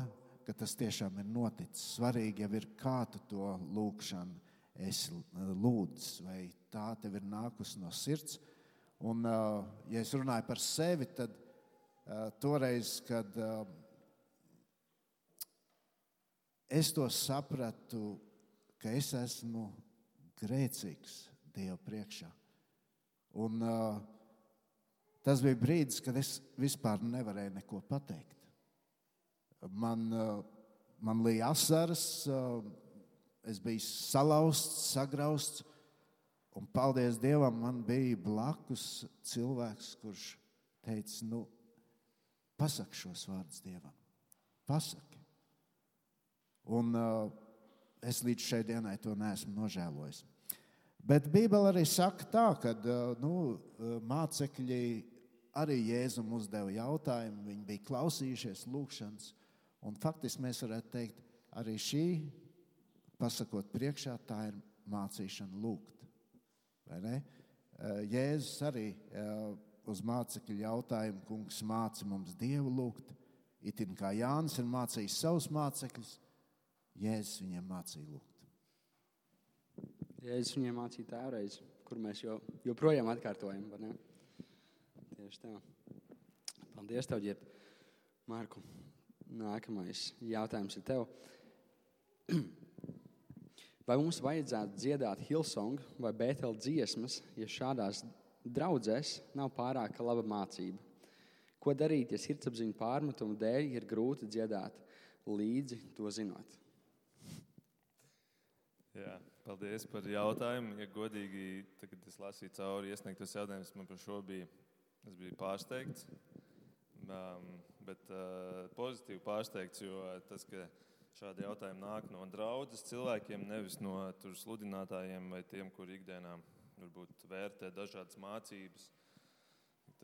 ka tas tiešām ir noticis. Svarīgi jau ir, kā tu to lūgšanu esi lūdzis, vai tā tev ir nākusi no sirds. Un, ja es runāju par sevi, tad toreiz, kad es to sapratu, ka es esmu grēcīgs Dieva priekšā. Un, uh, tas bija brīdis, kad es vispār nevarēju neko pateikt. Man, uh, man bija asaras, uh, es biju salauzts, sagrausts. Un paldies Dievam, man bija blakus cilvēks, kurš teica, nu, pasaki šos vārdus Dievam. Pasaki. Un uh, es līdz šai dienai to neesmu nožēlojis. Bet Bībele arī saka tā, ka uh, nu, uh, mācekļi arī Jēzum uzdeva jautājumu, viņi bija klausījušies lūgšanas. Faktiski mēs varētu teikt, arī šī, pasakot priekšā, tā ir mācīšana lūgt. Jēzus arī uz mācekļu jautājumu, kungs māca mums Dievu lūgt. Itin kā Jānis ir mācījis savus mācekļus, Jēzus viņiem mācīja lūgt. Jēzus viņiem mācīja tēvreiz, kur mēs jo, joprojām atkārtojam. Tieši tā. Paldies, tev, Ģip. Mārku, nākamais jautājums ir tev. [CLEARS THROAT] Vai mums vajadzētu dziedāt Hilsong vai Bētela dziesmas, ja šādās draudzēs nav pārāk laba mācība? Ko darīt, ja sirdsapziņu pārmetumu dēļ ir grūti dziedāt līdzi to zinot? Jā, paldies par jautājumu. Ja godīgi, tad, kad es lasīju cauri iesniegtos jautājumus, man par šo bija, es biju pārsteigts. Um, bet uh, pozitīvi pārsteigts, jo tas, ka šādi jautājumi nāk no draudzes cilvēkiem, nevis no sludinātājiem vai tiem, kur ikdienā varbūt vērtē dažādas mācības.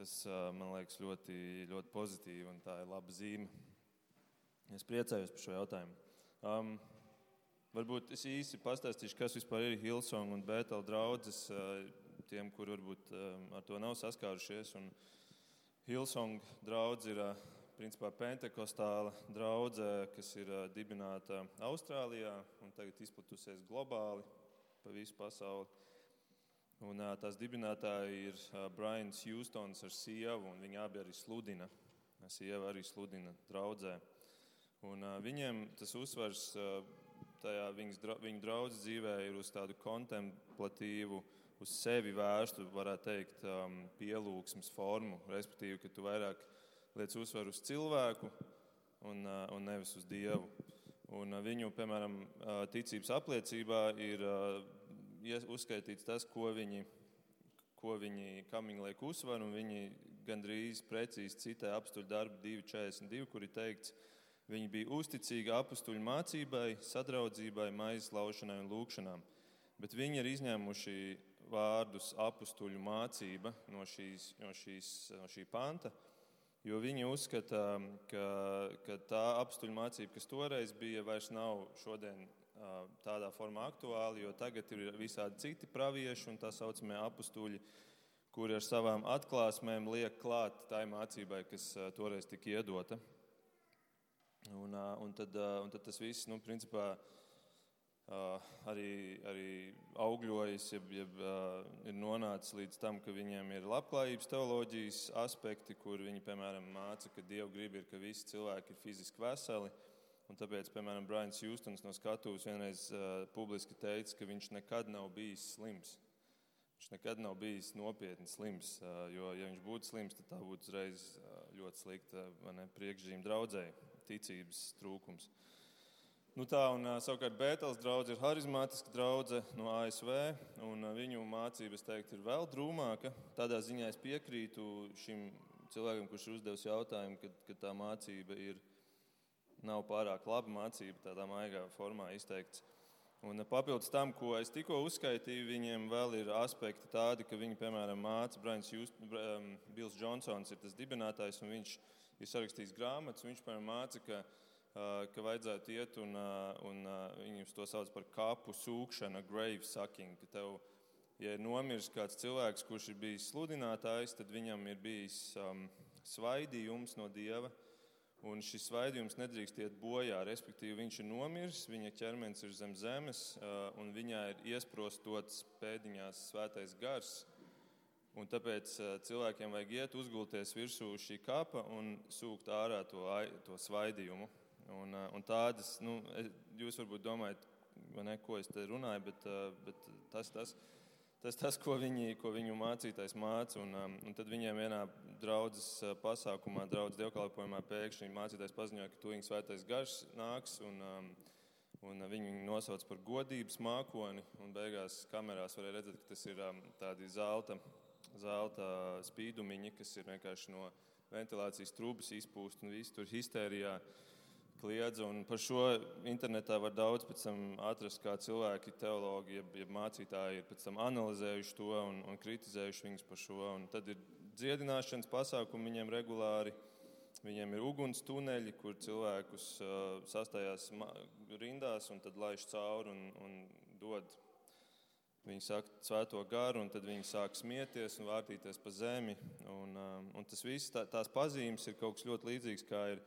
Tas uh, man liekas ļoti, ļoti pozitīvi un tā ir laba zīme. Es priecājos par šo jautājumu. Um, Varbūt es īsi pastāstīšu, kas vispār ir Hilsong un Bētela draudzes tiem, kur varbūt ar to nav saskārušies. Un Hilsong draudz ir principā pentekostāla draudzē, kas ir dibināta Austrālijā un tagad izplatusies globāli pa visu pasauli. Un, tās dibinātāji ir Brians Hjūstons ar sievu, un viņi abi arī sludina. Sieva arī sludina draudzē. Un, viņiem tas uzsvars tajā viņas, viņu draudzes dzīvē ir uz tādu kontemplatīvu, uz sevi vērstu, varētu teikt, um, pielūgsmes formu. Respektīvi, ka tu vairāk liec uzsvaru uz cilvēku un, uh, un nevis uz dievu. Un uh, viņu, piemēram, uh, ticības apliecībā ir uzskaitīts tas, ko viņi, ko viņi, kam viņi liek uzsvaru, un viņi gandrīz precīzi citē apstuļu darbu 2.42, kur ir teikts, ka Viņi bija uzticīgi apstuļu mācībai, sadraudzībai, maizes laušanai un lūkšanām. Bet viņi ir izņēmuši vārdus apstuļu mācība no, šīs, no, šīs, no šī panta, jo viņi uzskata, ka, ka tā apstuļu mācība, kas toreiz bija, vairs nav šodien tādā formā aktuāla, jo tagad ir visādi citi pravieši un tā saucamie apstuļi, kuri ar savām atklāsmēm liek klāt tai mācībai, kas toreiz tika iedota. Un, un, tad, un tad tas viss, nu, principā, arī, arī augļojas, jeb, jeb ir nonācis līdz tam, ka viņiem ir labklājības teoloģijas aspekti, kur viņi, piemēram, māca, ka Dieva griba ir, ka visi cilvēki ir fiziski veseli. Un tāpēc, piemēram, Brains Justons no skatuves vienreiz uh, publiski teica, ka viņš nekad nav bijis slims. Viņš nekad nav bijis nopietni slims, uh, jo, ja viņš būtu slims, tad tā būtu uzreiz uh, ļoti slikta priekšzīme draudzēji ticības trūkums. Nu tā, un, savukārt Bētels draugs ir harizmātiska draudzene no ASV, un viņu mācības teikt, ir vēl drūmāka. Tādā ziņā es piekrītu šim cilvēkam, kurš ir uzdevis jautājumu, ka, ka tā mācība ir, nav pārāk laba mācība, tādā maigā formā izteikts. Un papildus tam, ko es tikko uzskaitīju, viņiem vēl ir aspekti tādi, ka viņi, piemēram, māca Brains Just, Bills Johnsons, ir tas dibinātājs, un viņš ir ir sarakstījis grāmatas. Viņš piemēram māca, ka, ka vajadzētu iet un, un viņus to sauc par kāpu sūkšanu, grave sucking. Tev, ja ir nomiris kāds cilvēks, kurš ir bijis sludinātājs, tad viņam ir bijis um, svaidījums no dieva. Un šis svaidījums nedrīkst iet bojā, respektīvi viņš ir nomiris, viņa ķermenis ir zem zemes, un viņā ir iesprostots pēdiņās svētais gars. Un tāpēc cilvēkiem vajag iet, uzgulties virsū šī kapa un sūkt ārā to, to svaidījumu. Un, un tādas, nu, jūs varbūt domājat, ne, ko es te runāju, bet, bet tas, tas, tas, tas ko, viņi, ko viņu mācītājs māca. Un, un tad viņiem vienā draudzes pasākumā, draudzes dievkalpojumā pēkšņi mācītājs paziņoja, ka tuviņš svētais gars nāks. Un, um, un viņu nosauc par godības mākoni. Beigās kamerās varēja redzēt, ka tas ir tādi zelta, zelta spīdumiņi, kas ir vienkārši no ventilācijas trūkumas izpūst un viss tur histērijā kliedz. Un par šo internetā var daudz atrast, kā cilvēki, teologi, jeb, jeb mācītāji ir analizējuši to un, un kritizējuši viņus par šo. Un tad ir dziedināšanas pasākumi viņiem regulāri. Viņiem ir uguns tuneļi, kur cilvēkus uh, sastājās rindās un tad laiž cauri un, un dod. Viņi saka svēto garu, un tad viņi sāk smieties un vārtīties pa zemi. Un, um, un tas viss, tā, tās pazīmes ir kaut kas ļoti līdzīgs, kā ir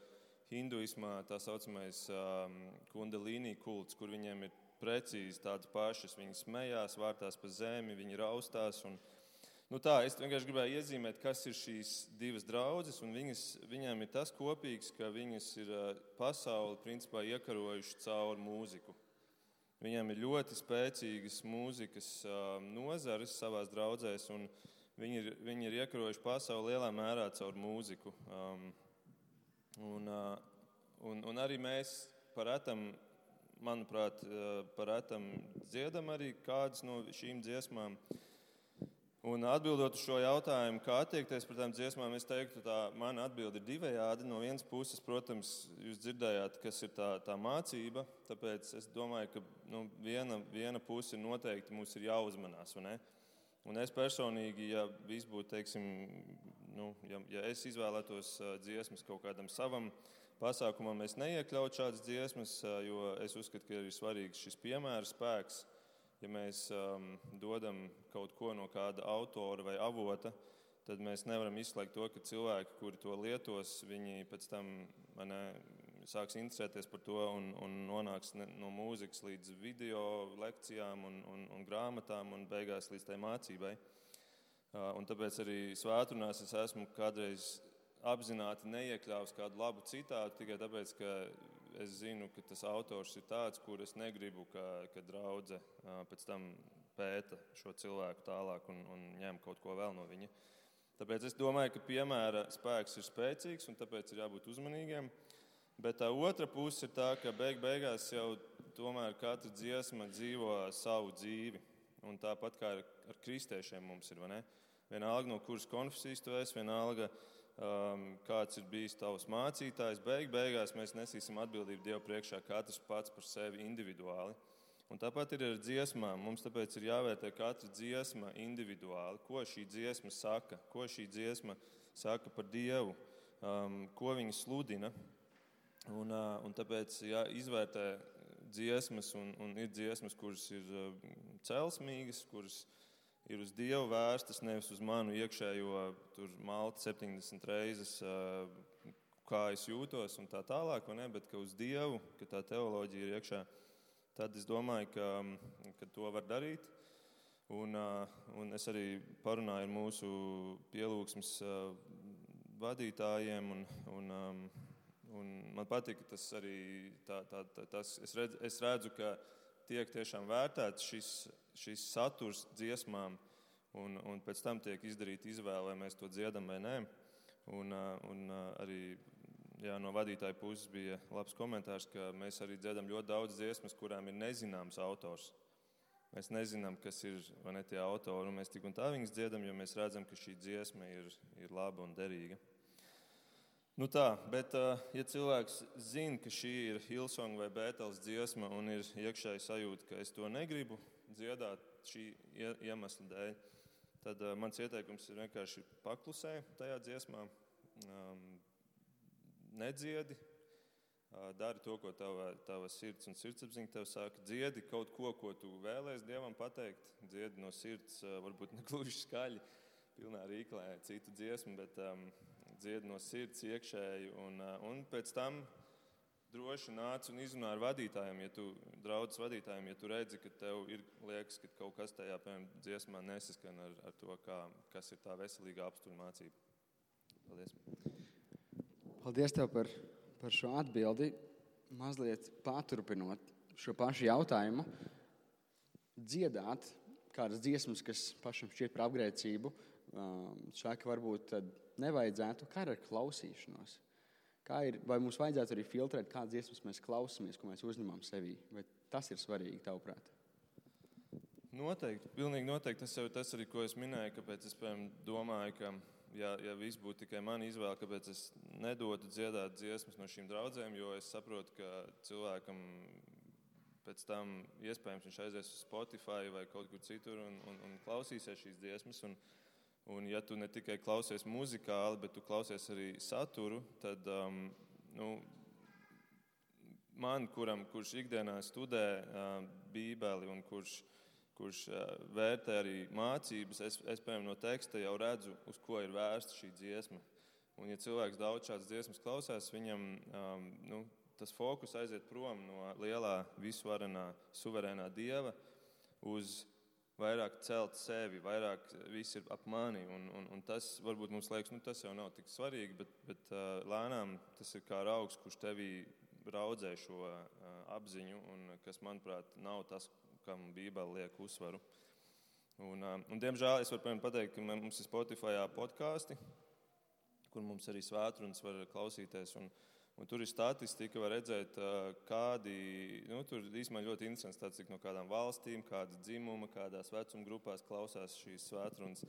hinduismā tā saucamais um, kundalīnī kults, kur viņiem ir precīzi tādas pašas. Viņi smējās, vārtās pa zemi, viņi raustās. Un, Nu tā, es vienkārši gribēju iezīmēt, kas ir šīs divas draudzes. Viņas, viņām ir tas kopīgs, ka viņas ir pasauli principā iekarojušas caur mūziku. Viņām ir ļoti spēcīgas mūzikas nozares savā draudzēs, un viņi ir, viņi ir iekarojuši pasauli lielā mērā caur mūziku. Un, un, un arī mēs par etam, manuprāt, par etam dziedam arī kādas no šīm dziesmām. Un atbildot uz šo jautājumu, kā attiekties pret tām dziesmām, es teiktu, ka mana atbilde ir divējādi. No vienas puses, protams, jūs dzirdējāt, kas ir tā, tā mācība. Tāpēc es domāju, ka nu, viena, viena puse noteikti mums ir jāuzmanās. Un es personīgi, ja viss būtu, teiksim, nu, ja, ja es izvēlētos dziesmas kaut kādam savam pasākumam, es neiekļautu šādas dziesmas, jo es uzskatu, ka ir svarīgs šis piemēra spēks ja mēs um, dodam kaut ko no kāda autora vai avota, tad mēs nevaram izslēgt to, ka cilvēki, kuri to lietos, viņi pēc tam ne, sāks interesēties par to un, un nonāks ne, no mūzikas līdz video lekcijām un, un, un grāmatām un beigās līdz tai mācībai. Uh, tāpēc arī svētdienās es esmu kādreiz apzināti neiekļāvis kādu labu citātu tikai tāpēc, ka es zinu, ka tas autors ir tāds, kur es negribu, ka, ka draudzene pēc tam pēta šo cilvēku tālāk un, un ņem kaut ko vēl no viņa. Tāpēc es domāju, ka piemēra spēks ir spēcīgs un tāpēc ir jābūt uzmanīgiem. Bet tā otra puse ir tā, ka beig beigās jau tomēr katra dziesma dzīvo savu dzīvi. Un tāpat kā ar, ar kristiešiem mums ir. Vienalga, no kuras konfesijas tu esi, vienalga, uh, kāds ir bijis tavs mācītājs. Beig, beigās mēs nesīsim atbildību Dievu priekšā, katrs pats par sevi individuāli. Un tāpat ir ar dziesmām. Mums tāpēc ir jāvērtē katra dziesma individuāli. Ko šī dziesma saka, ko šī dziesma saka par Dievu, um, ko viņa sludina. Un, uh, un tāpēc jā, izvērtē dziesmas, un, un ir dziesmas, kuras ir uh, celsmīgas, kuras ir ir uz Dievu vērstas, nevis uz manu iekšējo maltu 70 reizes, kā es jūtos un tā tālāk, bet ka uz Dievu, ka tā teoloģija ir iekšā, tad es domāju, ka, ka to var darīt. Un, un es arī parunāju ar mūsu pielūgsmes vadītājiem. Un, un, un man patīk, tas arī tā, tā, tā, tas, es, redz, es redzu, ka tiek tiešām vērtēts šis šis saturs dziesmām, un, un pēc tam tiek izdarīta izvēle, vai mēs to dziedam vai nē. Un, un arī jā, no vadītāja puses bija labs komentārs, ka mēs arī dziedam ļoti daudz dziesmas, kurām ir nezināms autors. Mēs nezinām, kas ir ne, tie autori, un mēs tik un tā viņas dziedam, jo mēs redzam, ka šī dziesma ir, ir laba un derīga. Nu tā, bet, ja cilvēks zina, ka šī ir Hilsonga vai Bēteles dziesma un ir iekšēji sajūta, ka es to negribu, dziedāt šī iemesla dēļ, tad uh, mans ieteikums ir vienkārši paklusē tajā dziesmā, um, nedziedi, uh, dari to, ko tava, tava sirds un sirdsapziņa tev saka. Dziedi kaut ko, ko tu vēlēsies Dievam pateikt, dziedi no sirds, varbūt ne gluži skaļi, pilnā rīklē citu dziesmu, bet um, dzied no sirds iekšēji. Un, un pēc tam droši nāc un izrunā ar vadītājiem, ja tu draudzes vadītājiem, ja tu redzi, ka tev ir liekas, ka kaut kas tajā piemēram, dziesmā nesaskan ar, ar to, kā, kas ir tā veselīga apstākļu. Paldies! Paldies tev par, par šo atbildi. Mazliet paturpinot šo pašu jautājumu, dziedāt kādas dziesmas, kas pašam šķiet par apgrēcību, saka, varbūt nevajadzētu kā ar klausīšanos. Kā ir, vai mums vajadzētu arī filtrēt, kādas dziesmas mēs klausāmies, ko mēs uzņemam sevī? Vai tas ir svarīgi, tavuprāt? Noteikti, pilnīgi noteikti. Tas jau tas arī, ko es minēju, kāpēc es piemēram, domāju, ka, ja, ja viss būtu tikai mana izvēle, kāpēc es nedotu dziedāt dziesmas no šīm draudzēm, jo es saprotu, ka cilvēkam pēc tam iespējams viņš aizies uz Spotify vai kaut kur citur un, un, un klausīsies šīs dziesmas. Un, Un, ja tu ne tikai klausies muzikāli, bet tu klausies arī saturu, tad um, nu, man, kuram, kurš ikdienā studē uh, Bībeli un kurš, kurš uh, vērtē arī mācības, es, es piemēram, no teksta jau redzu, uz ko ir vērsta šī dziesma. Un, ja cilvēks daudz šādas dziesmas klausās, viņam um, nu, tas fokus aiziet prom no lielā, visvarenā, suverēnā dieva uz vairāk celt sevi, vairāk viss ir ap mani. Un, un, un tas varbūt mums liekas, nu, tas jau nav tik svarīgi, bet, bet uh, lēnām tas ir kā augs, kurš tevī raudzē šo uh, apziņu, un kas, manuprāt, nav tas, kam Bībele liek uzsvaru. Un, uh, un, diemžēl es varu pateikt, ka mums ir Spotify podkāsti, kur mums arī svētrunas var klausīties. Un, Un tur ir statistika, var redzēt, kādi, nu, tur īstenībā ļoti interesants cik no kādām valstīm, kādas dzimuma, kādās vecuma grupās klausās šīs svētrunas.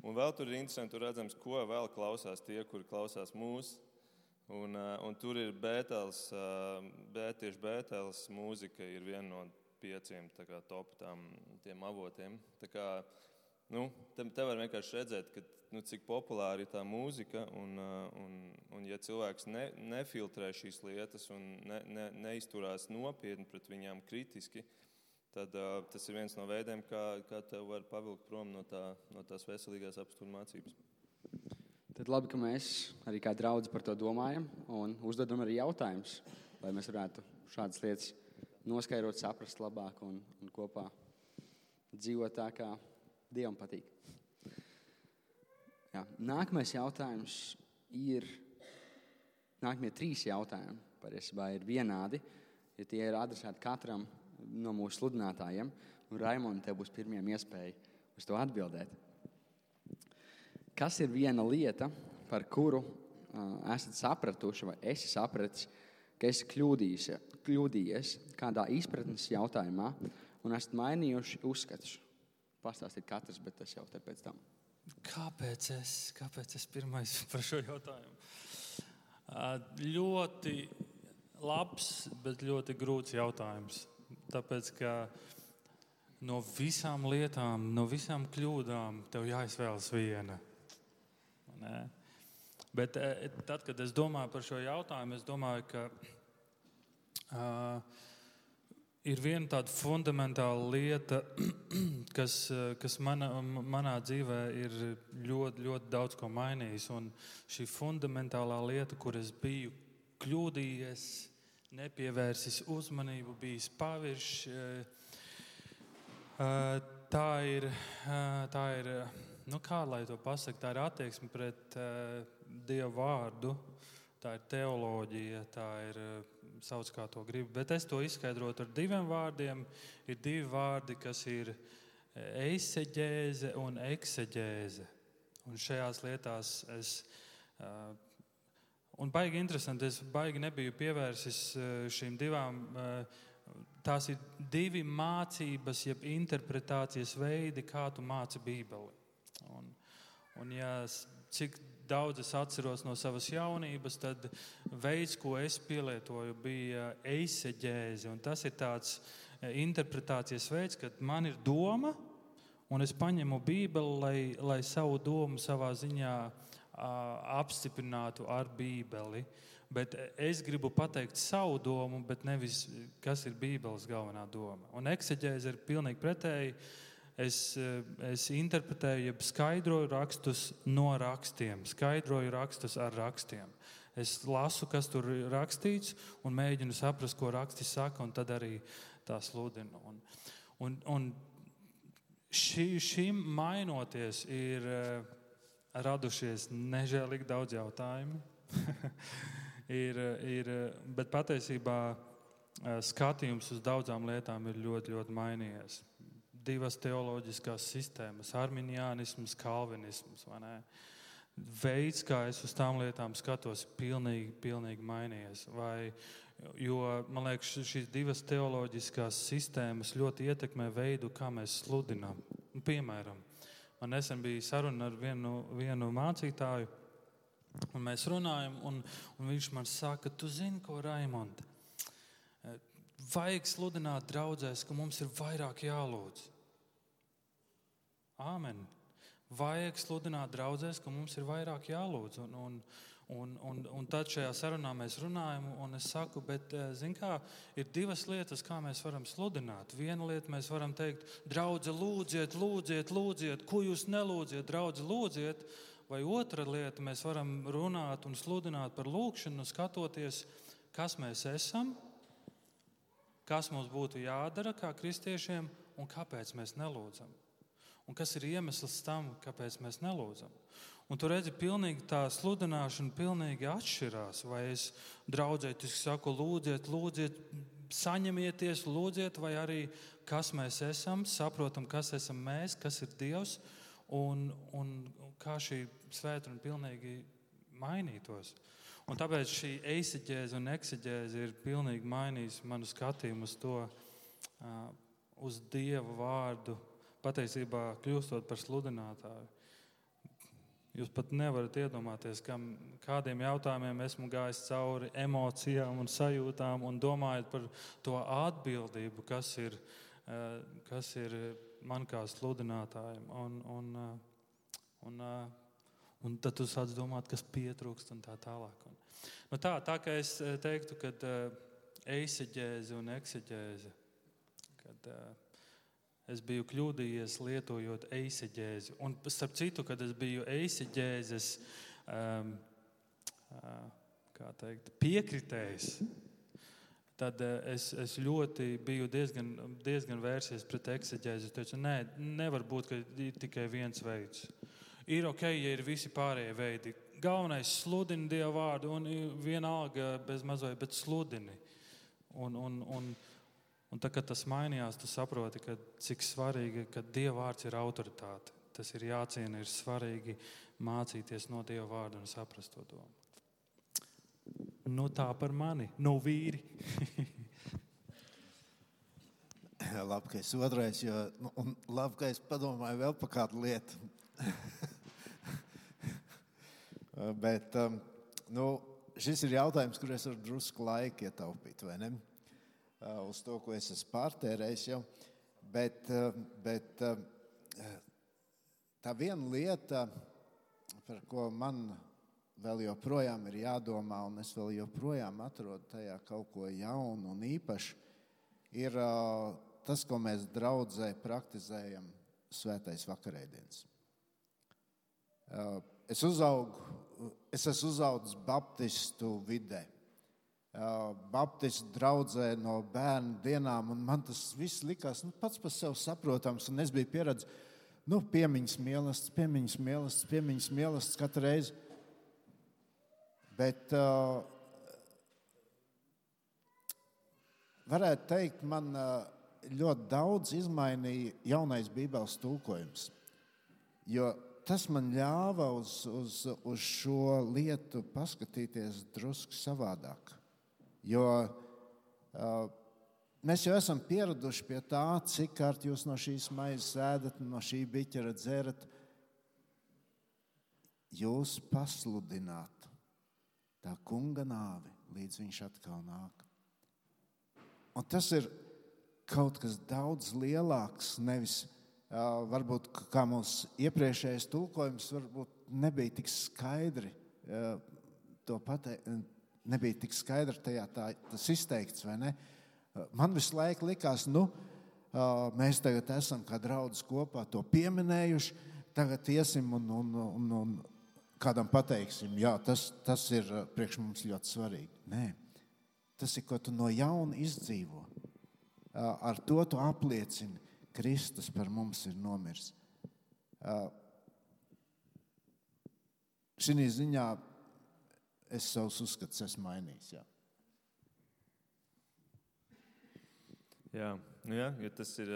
Un vēl tur ir interesanti, tur redzams, ko vēl klausās tie, kuri klausās mūsu. Un, un tur ir Bētels, tieši Bētels mūzika ir viena no pieciem kā, top tām, avotiem. Tā kā, nu, te, te var vienkārši redzēt, ka nu, cik populāra ir tā mūzika. Un, uh, un, un ja cilvēks ne, nefiltrē šīs lietas un ne, ne, neizturās nopietni pret viņām kritiski, tad uh, tas ir viens no veidiem, kā, kā te var pavilkt prom no, tā, no tās veselīgās apstākļu mācības. Tad labi, ka mēs arī kā draugi par to domājam un uzdodam arī jautājumus, lai mēs varētu šādas lietas noskaidrot, saprast labāk un, un kopā dzīvot tā, kā Dievam patīk. Jā. Nākamais jautājums ir. Nākamie trīs jautājumi patiesībā ir vienādi, ja tie ir adresēti katram no mūsu sludinātājiem. Raimond, tev būs pirmie iespēja uz to atbildēt. Kas ir viena lieta, par kuru uh, esat sapratuši, vai esi sapratis, ka esi kļūdījies, kļūdījies kādā izpratnes jautājumā un esat mainījuši uzskatus? Pastāstiet katrs, bet tas jau te pēc tam. Kāpēc es, kāpēc es pirmais [LAUGHS] par šo jautājumu? Ļoti labs, bet ļoti grūts jautājums. Tāpēc, ka no visām lietām, no visām kļūdām, tev jāizvēlas viena. Ne? Bet tad, kad es domāju par šo jautājumu, es domāju, ka uh, ir viena tāda fundamentāla lieta, [CLEARS THROAT] kas, kas mana, manā dzīvē ir ļoti, ļoti daudz ko mainījis. Un šī fundamentālā lieta, kur es biju kļūdījies, nepievērsis uzmanību, bijis paviršs, tā ir, tā ir nu kā lai to pasaktu, tā ir attieksme pret Dievu vārdu, tā ir teoloģija, tā ir sauc kā to gribu. Bet es to izskaidrotu ar diviem vārdiem. Ir divi vārdi, kas ir eiseģēze un ekseģēze. Un šajās lietās es. Uh, un baigi interesanti, es baigi nebiju pievērsis šīm divām. Tās ir divi mācības, jeb interpretācijas veidi, kā tu māci Bībeli. Un, un ja cik daudz es atceros no savas jaunības, tad veids, ko es pielietoju, bija eiseģēze. Tas ir tāds e, interpretācijas veids, kad man ir doma, un es paņemu Bībeli, lai, lai savu domu savā ziņā apstiprinātu ar Bībeli. Bet es gribu pateikt savu domu, bet nevis kas ir Bībeles galvenā doma. Un ekseģēze ir pilnīgi pretēji. Es, eh, es interpretēju, jeb skaidroju rakstus no rakstiem, skaidroju rakstus ar rakstiem. Es lasu, kas tur ir rakstīts, un mēģinu saprast, ko raksti saka, un tad arī tā sludinu. Un, un, un šī, šīm mainoties, ir uh, radušies nežēlīgi daudz jautājumu. [LAUGHS] ir, ir, bet patiesībā uh, skatījums uz daudzām lietām ir ļoti, ļoti mainījies. Divas teoloģiskās sistēmas, arminianisms, kalvinisms. Veids, kā es uz tām lietām skatos, ir pilnīgi, pilnīgi mainījies. Vai, jo man liekas, šīs divas teoloģiskās sistēmas ļoti ietekmē veidu, kā mēs sludinām. Piemēram, man nesen bija saruna ar vienu, vienu mācītāju, un mēs runājam, un, un viņš man saka, tu zini, ko Raimonds vajag sludināt draudzēs, ka mums ir vairāk jālūdz. Āmen. Vajag sludināt draudzēs, ka mums ir vairāk jālūdz. Un, un, un, un, un tad šajā sarunā mēs runājam, un es saku, bet, eh, kā, ir divas lietas, kā mēs varam sludināt. Viena lieta mēs varam teikt, draudze, lūdziet, lūdziet, lūdziet, ko jūs nelūdziet, draudze, lūdziet. Vai otra lieta, mēs varam runāt un sludināt par lūgšanu, skatoties, kas mēs esam kas mums būtu jādara kā kristiešiem un kāpēc mēs nelūdzam. Un kas ir iemesls tam, kāpēc mēs nelūdzam. Un tur redzi, pilnīgi tā sludināšana pilnīgi atšķirās. Vai es draudzēju, saku, lūdziet, lūdziet, saņemieties, lūdziet, vai arī kas mēs esam, saprotam, kas esam mēs, kas ir Dievs, un, un kā šī svētdiena pilnīgi mainītos. Un tāpēc šī eiseģēze un ekseģēze ir pilnīgi mainījusi manu skatījumu uz to, uz Dieva vārdu, patiesībā kļūstot par sludinātāju. Jūs pat nevarat iedomāties, kam, kādiem jautājumiem esmu gājis cauri emocijām un sajūtām, un domājot par to atbildību, kas ir, kas ir man kā sludinātājam. Un, un, un, un tad tu sāc domāt, kas pietrūkst un tā tālāk. Un, Nu tā, tā kā es eh, teiktu, ka uh, eiseģēze un ekseģēze, kad uh, es biju kļūdījies lietojot eiseģēzi. Un starp citu, kad es biju eiseģēzes um, uh, teikt, piekritējis, tad es, es ļoti biju diezgan, diezgan vērsies pret ekseģēzi. Es teicu, nē, nevar būt, ka ir tikai viens veids. Ir ok, ja ir visi pārējie veidi galvenais sludini Dievu vārdu, un vienalga bez mazliet, bet sludini. Un, un, un, un tad, kad tas mainījās, tu saproti, ka, cik svarīgi, ka Dieva vārds ir autoritāte. Tas ir jāciena, ir svarīgi mācīties no Dieva vārda un saprast to domu. Nu, tā par mani, no nu, vīri. [LAUGHS] labi, ka es otrais, jo, nu, labi, ka es padomāju vēl par kādu lietu. [LAUGHS] Bet um, nu, šis ir jautājums, kur es varu drusku laika ietaupīt, vai ne? Uh, uz to, ko es esmu pārtērējis jau. Bet, uh, bet uh, tā viena lieta, par ko man vēl joprojām ir jādomā, un es vēl joprojām atrodu tajā kaut ko jaunu un īpašu, ir tas, ko mēs draudzē praktizējam svētais vakarēdienas. Es uzaugu es esmu uzaugusi Baptistu vidē. Baptistu draudzē no bērnu dienām, un man tas viss likās nu, pats par sevi saprotams. Es biju pieredzējis, nu, piemiņas mīlestības, piemiņas mīlestības, piemiņas mīlestības katru reizi. Bet uh, varētu teikt, man uh, ļoti daudz izmainīja jaunais Bībeles tulkojums. Jo tas man ļāva uz, uz, uz šo lietu paskatīties drusku savādāk. Jo uh, mēs jau esam pieraduši pie tā, cik kārt jūs no šīs maizes ēdat, no šī biķera dzerat. Jūs pasludināt tā kunga nāvi, līdz viņš atkal nāk. Un tas ir kaut kas daudz lielāks, nevis varbūt kā mūsu iepriekšējais tulkojums nebija tik skaidri to pateikt, nebija tik skaidri tajā tā, tas izteikts. Man visu laiku likās, nu, Mēs tagad esam kā draugi kopā to pieminējuši. Tagad iesim un, un, un, un kādam pateiksim, jā, tas, tas ir priekš mums ļoti svarīgi. Nē, tas ir ko tu no jauna izdzīvo. Ar to tu apliecini, Kristus par mums ir nomiris. Šī ziņā es savus uzskatus esmu mainījis. Jā. Jā, nu jā, ja tas ir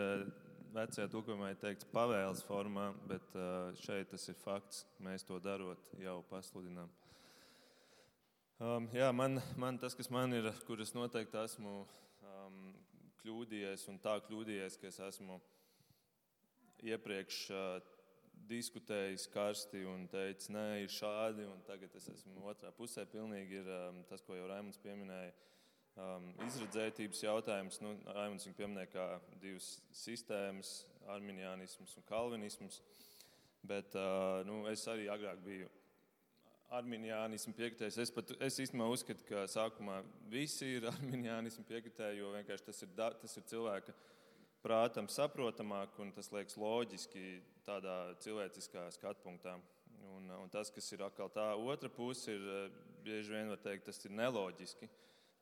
vecajā tulkojumā ir teikts pavēles formā, bet šeit tas ir fakts. Mēs to darot, jau pasludinām. Um, jā, man, man tas, kas man ir, kur es noteikti esmu um, kļūdījies un tā kļūdījies, ka es esmu iepriekš uh, diskutējis karsti un teicis, nē, ir šādi, un tagad es esmu otrā pusē. Pilnīgi ir um, tas, ko jau Raimons pieminēja. Um, izredzētības jautājums, nu, Raimons viņu pieminēja kā divas sistēmas, arminianisms un kalvinisms. Bet uh, nu, es arī agrāk biju arminianismu piekritējis. Es, pat, es īstenībā uzskatu, ka sākumā visi ir [LAUGHS] arminianismu piekritēji, jo vienkārši tas ir, tas ir cilvēka prātam saprotamāk un tas liekas loģiski tādā cilvēciskā skatpunktā. Un, un tas, kas ir atkal tā otra puse, ir eh, bieži vien var teikt, tas ir neloģiski.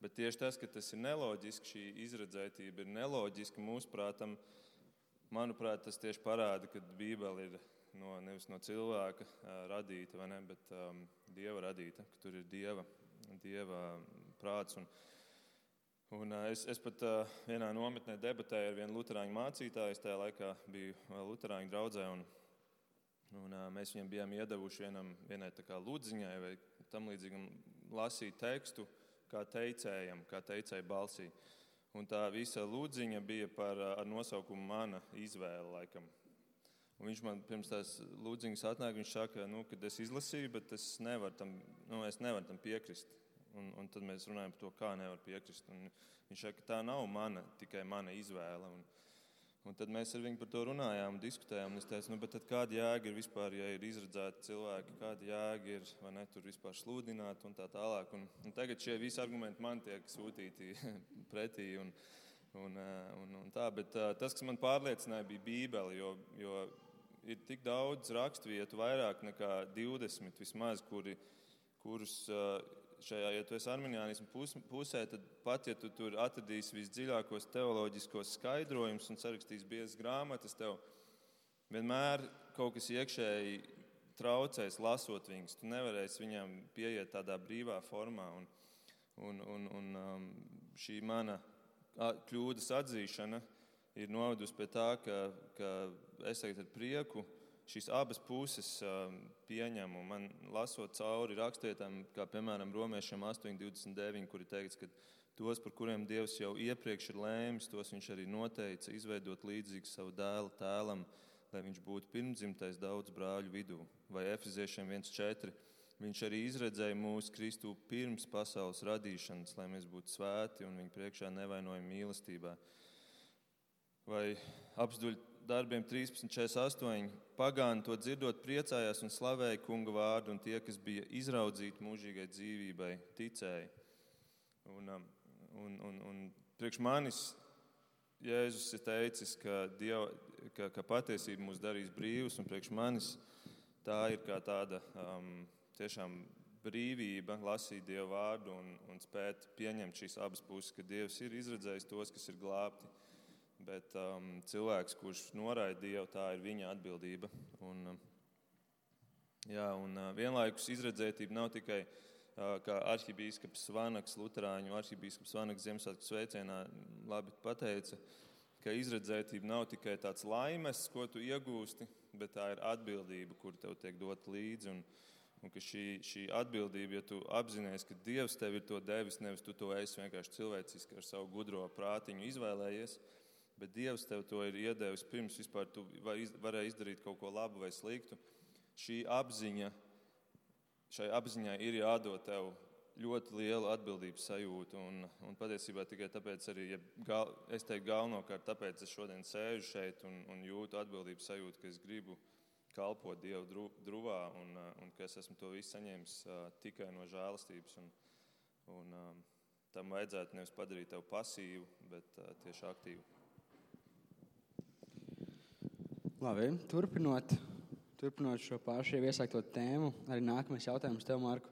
Bet tieši tas, ka tas ir neloģiski, šī izredzētība ir neloģiska mūsu prātam, manuprāt, tas tieši parāda, ka Bībele ir no, nevis no cilvēka uh, radīta, ne, bet um, dieva radīta, ka tur ir dieva, dieva prāts. Un, Un, es, es pat vienā nometnē debatēju ar vienu luterāņu mācītāju. Es tajā laikā biju luterāņu draudzē. Un, mēs viņam bijām iedevuši vienam, vienai lūdziņai vai tam līdzīgam lasīt tekstu, kā teicējam, kā teicēja balsī. Un tā visa lūdziņa bija par, ar nosaukumu Mana izvēle. Laikam. Un viņš man pirms tās lūdziņas atnāk, viņš saka, nu, ka es izlasīju, bet es nevaru tam, nu, es nevaru tam piekrist. Un, un tad mēs runājam par to, kā nevar piekrist. Un viņš saka, ka tā nav mana, tikai mana izvēle. Un, un tad mēs ar viņu par to runājām, diskutējām. Es teicu, nu, kāda jēga ir vispār, ja ir izredzēti cilvēki, kāda jēga ir, vai ne, tur vispār sludināt un tā tālāk. Un, un tagad šie visi argumenti man tiek sūtīti [LAUGHS] pretī. Un, un, un, un tā, bet tas, kas man pārliecināja, bija Bībele. Jo, jo ir tik daudz raksturvietu, vairāk nekā 20 vismaz, kuri, kurus šajā, ja tu esi arminiānismu pusē, tad pat ja tu tur atradīsi visdziļākos teoloģiskos skaidrojumus un sarakstīsi biezas grāmatas, tev vienmēr kaut kas iekšēji traucēs lasot viņus. Tu nevarēsi viņam pieiet tādā brīvā formā. Un, un, un, un um, šī mana kļūdas atzīšana ir novedusi pie tā, ka, ka es tagad ar prieku šīs abas puses um, pieņemu. Man lasot cauri rakstietām, kā piemēram Romiešiem 8,29, kur ir teikts, ka tos, par kuriem Dievs jau iepriekš ir lēmis, tos viņš arī noteica izveidot līdzīgu savu dēlu tēlam, lai viņš būtu pirmdzimtais daudz brāļu vidū. Vai Efeziešiem 1,4. Viņš arī izredzēja mūsu Kristu pirms pasaules radīšanas, lai mēs būtu svēti un viņa priekšā nevainojami mīlestībā. Vai apstuļi darbiem 13.48. Pagāni to dzirdot, priecājās un slavēja kunga vārdu, un tie, kas bija izraudzīti mūžīgai dzīvībai, ticēja. Un, um, un, un, un priekš manis Jēzus ir teicis, ka, Dieva, ka, ka patiesība mūs darīs brīvus, un priekš manis tā ir kā tāda um, tiešām brīvība lasīt Dieva vārdu un, un spēt pieņemt šīs abas puses, ka Dievs ir izredzējis tos, kas ir glābti Bet um, cilvēks, kurš noraida Dievu, tā ir viņa atbildība. Un, um, jā, un uh, vienlaikus izredzētība nav tikai uh, kā arhibīskaps Vanaks, Lutāņu arhibīskaps Vanaks Ziemassvētku sveicienā labi pateica, ka izredzētība nav tikai tāds laimes, ko tu iegūsti, bet tā ir atbildība, kur tev tiek dot līdzi. Un, Un ka šī, šī atbildība, ja tu apzinājies, ka Dievs tev ir to devis, nevis tu to esi vienkārši cilvēciski ar savu gudro prātiņu izvēlējies, bet Dievs tev to ir iedevis pirms vispār tu varēji izdarīt kaut ko labu vai sliktu. Šī apziņa, šai apziņai ir jādod tev ļoti liela atbildības sajūta. Un, un patiesībā tikai tāpēc, arī, ja gal, es teiktu, galvenokārt tāpēc es šodien sēžu šeit un, un jūtu atbildības sajūtu, ka es gribu kalpot Dievu dru, druvā un, un ka es esmu to visu saņēmis uh, tikai no žēlastības. Un, un, um, tam vajadzētu nevis padarīt tevi pasīvu, bet uh, tieši aktīvu. Labi, turpinot, turpinot šo pašu jau iesākto tēmu, arī nākamais jautājums tev, Marku.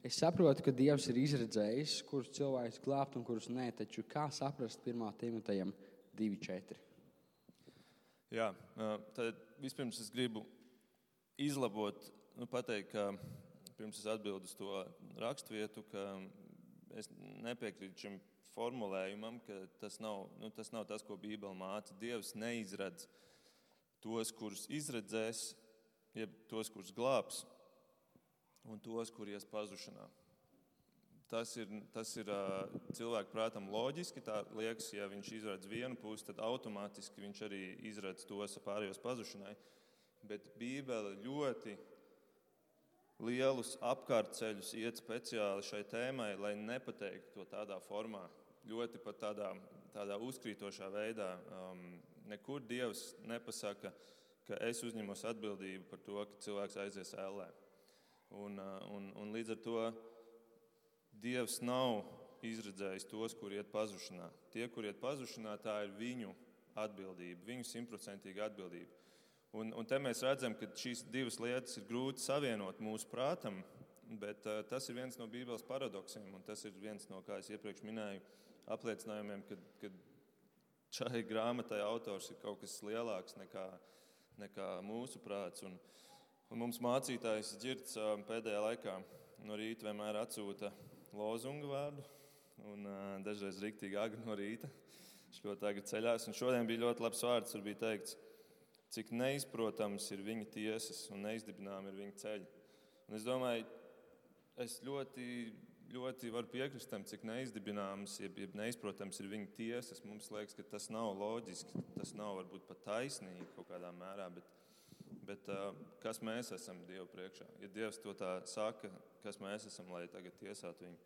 Es saprotu, ka Dievs ir izredzējis, kurus cilvēkus glābt un kurus nē, taču kā saprast 1. Timotejam 2.4? Jā, tad vispirms es gribu izlabot, nu, pateikt, ka pirms es atbildu uz to raksturvietu, ka es nepiekrītu šim formulējumam, ka tas nav, nu, tas nav tas, ko Bībele māca. Dievs neizradz tos, kurus izredzēs, jeb tos, kurus glābs, un tos, kur ies pazušanā. Tas ir, tas ir cilvēku prātam loģiski. Tā liekas, ja viņš izradz vienu pusi, tad automātiski viņš arī izradz tos pārējos pazušanai. Bet Bībele ļoti lielus apkārtceļus iet speciāli šai tēmai, lai nepateiktu to tādā formā, ļoti pat tādā, tādā uzkrītošā veidā. Um, nekur Dievs nepasaka, ka es uzņemos atbildību par to, ka cilvēks aizies ellē. Un, un, un līdz ar to Dievs nav izredzējis tos, kur iet pazušanā. Tie, kur iet pazušanā, tā ir viņu atbildība, viņu simtprocentīga atbildība. Un, un te mēs redzam, ka šīs divas lietas ir grūti savienot mūsu prātam, bet uh, tas ir viens no Bībeles paradoksiem, un tas ir viens no, kā es iepriekš minēju, apliecinājumiem, ka, ka šai grāmatai autors ir kaut kas lielāks nekā, nekā mūsu prāts. Un, un mums mācītājs Girts pēdējā laikā no rīta vienmēr atsūta lozungu vārdu, un dažreiz rīktīgi agri no rīta. Viņš ļoti agri ceļās, un šodien bija ļoti labs vārds, tur bija teikts, cik neizprotams ir viņa tiesas un neizdibinām ir viņa ceļi. Un es domāju, es ļoti ļoti var piekrist tam, cik neizdibināms, jeb, jeb neizprotams ir viņa tiesas. Mums liekas, ka tas nav loģiski, tas nav varbūt pat taisnīgi kaut kādā mērā. Bet, bet kas mēs esam Dievu priekšā? Ja Dievs to tā saka, kas mēs esam, lai tagad tiesātu viņu?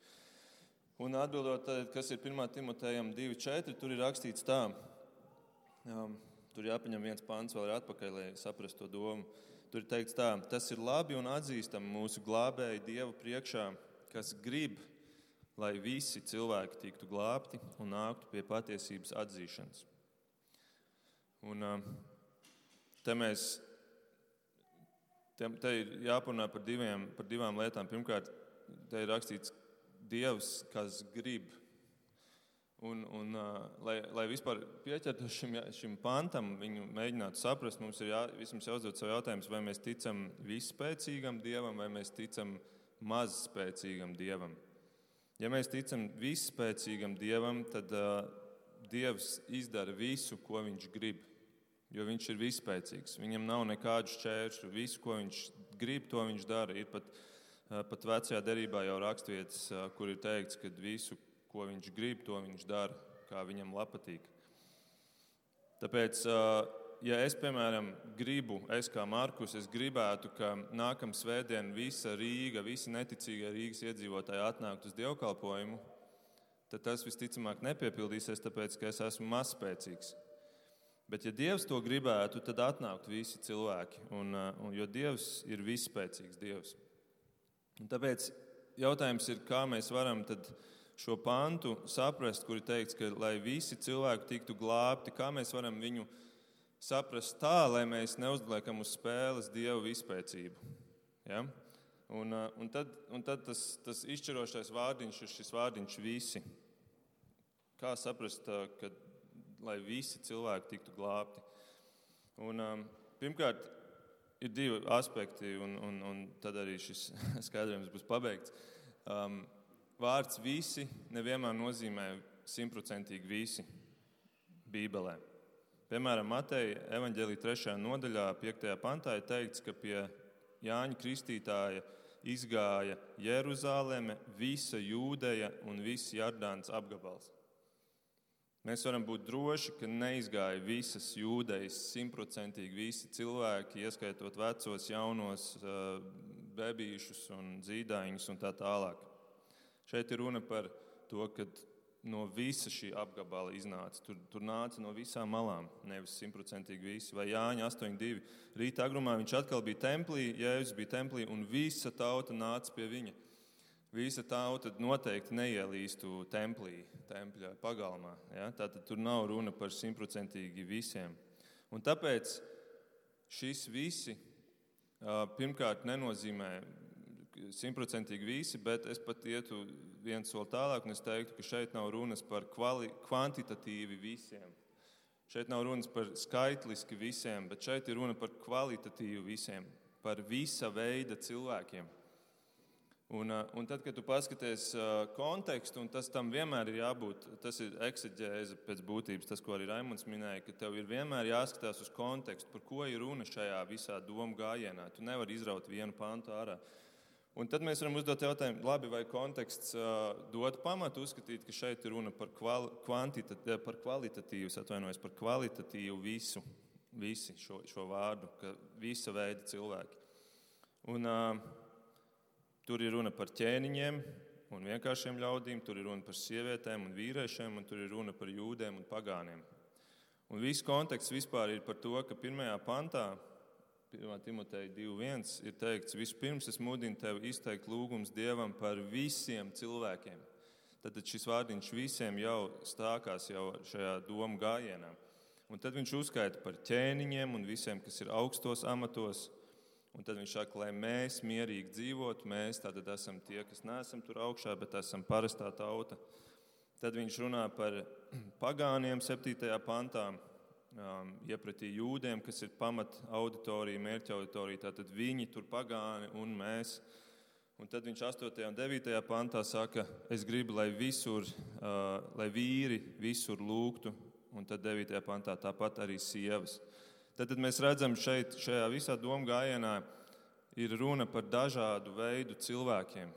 Un atbildot, kas ir 1. Timotejam 2,4, tur ir rakstīts tā. Um, tur jāpaņem viens pāns vēl atpakaļ, lai saprastu to domu. Tur ir teikts tā, tas ir labi un atzīstami mūsu glābēji Dievu priekšā, kas grib, lai visi cilvēki tiktu glābti un nāktu pie patiesības atzīšanas. Un, te mēs te, te ir jāparunā par, diviem, par divām lietām. Pirmkārt, te ir rakstīts Dievs, kas grib. Un, un, lai, lai vispār pieķertos šim, šim pantam, viņu mēģinātu saprast, mums ir jā, jāuzdod sev jautājums, vai mēs ticam vispēcīgam Dievam, vai mēs ticam mazspēcīgam dievam. Ja mēs ticam visspēcīgam dievam, tad uh, dievs izdara visu, ko viņš grib. Jo viņš ir vispēcīgs. Viņam nav nekādu šķēršļu. Visu, ko viņš grib, to viņš dara. Ir pat, uh, pat vecajā derībā jau raksturvietas, uh, kur ir teikts, ka visu, ko viņš grib, to viņš dara, kā viņam patīk. Tāpēc uh, ja es, piemēram, gribu, es kā Markus, es gribētu, ka nākamā svētdiena visa Rīga, visi neticīgie Rīgas iedzīvotāji atnāktu uz dievkalpojumu, tad tas visticamāk nepiepildīsies, tāpēc ka es esmu mazspēcīgs. Bet, ja Dievs to gribētu, tad atnāktu visi cilvēki, un, un, jo Dievs ir visspēcīgs Dievs. Un tāpēc jautājums ir, kā mēs varam šo pantu saprast, kur ir teikts, ka lai visi cilvēki tiktu glābti, kā mēs varam viņu izdarīt saprast tā, lai mēs neuzliekam uz spēles dievu izpēcību. Ja? Un, uh, un tad, un tad tas, tas izšķirošais vārdiņš ir šis vārdiņš visi. Kā saprast, uh, ka lai visi cilvēki tiktu glābti? Un, um, pirmkārt, ir divi aspekti, un, un, un tad arī šis [LAUGHS] skaidrojums būs pabeigts. Um, vārds visi nevienmēr nozīmē simtprocentīgi visi Bībelē. Piemēram, Mateja evanģēlīja 3. nodaļā, 5. pantā ir teikts, ka pie Jāņa Kristītāja izgāja Jeruzaleme, visa Jūdeja un viss Jardāns apgabals. Mēs varam būt droši, ka neizgāja visas jūdejas, simtprocentīgi visi cilvēki, ieskaitot vecos, jaunos, bebīšus un zīdaiņus un tā tālāk. Šeit ir runa par to, ka no visa šī apgabala iznāca. Tur, tur nāca no visām malām, nevis simtprocentīgi visi. Vai Jāņa 8,2. Rīta agrumā viņš atkal bija templī, Jēzus bija templī, un visa tauta nāca pie viņa. Visa tauta noteikti neielīstu templī, tempļa pagalmā. Ja? Tātad tur nav runa par simtprocentīgi visiem. Un tāpēc šis visi pirmkārt nenozīmē simtprocentīgi visi, bet es pat ietu viens soli tālāk un es teiktu, ka šeit nav runas par kvali, kvantitatīvi visiem. Šeit nav runas par skaitliski visiem, bet šeit ir runa par kvalitatīvu visiem, par visa veida cilvēkiem. Un, uh, un tad, kad tu paskaties uh, kontekstu, un tas tam vienmēr ir jābūt, tas ir eksigēze pēc būtības, tas, ko arī Raimons minēja, ka tev ir vienmēr jāskatās uz kontekstu, par ko ir runa šajā visā domu gājienā. Tu nevari izraut vienu pantu ārā. Un tad mēs varam uzdot jautājumu, labi, vai konteksts uh, dod pamatu uzskatīt, ka šeit ir runa par, kval, par kvalitatīvu, atvainojos, par kvalitatīvu visu, visi šo, šo vārdu, ka visa veida cilvēki. Un, uh, Tur ir runa par ķēniņiem un vienkāršiem ļaudīm, tur ir runa par sievietēm un vīriešiem, un tur ir runa par jūdiem un pagāniem. Un viss konteksts vispār ir par to, ka pirmajā pantā, 1. Timoteja 2.1, ir teikts, vispirms es mudinu tevi izteikt lūgums Dievam par visiem cilvēkiem. Tad šis vārdiņš visiem jau stākās jau šajā domu gājienā. Un tad viņš uzskaita par ķēniņiem un visiem, kas ir augstos amatos, Un tad viņš saka, lai mēs mierīgi dzīvotu, mēs tātad esam tie, kas neesam tur augšā, bet esam parastā tauta. Tad viņš runā par [CLEARS THROAT] pagāniem 7. pantā, iepratī jūdiem, kas ir pamat auditorija, mērķa auditorija. Tātad viņi tur pagāni un mēs. Un tad viņš 8. un 9. pantā saka, es gribu, lai visur, uh, lai vīri visur lūgtu, un tad 9. pantā tāpat arī sievas. Tad, tad mēs redzam, šeit, šajā visā domu gājienā ir runa par dažādu veidu cilvēkiem.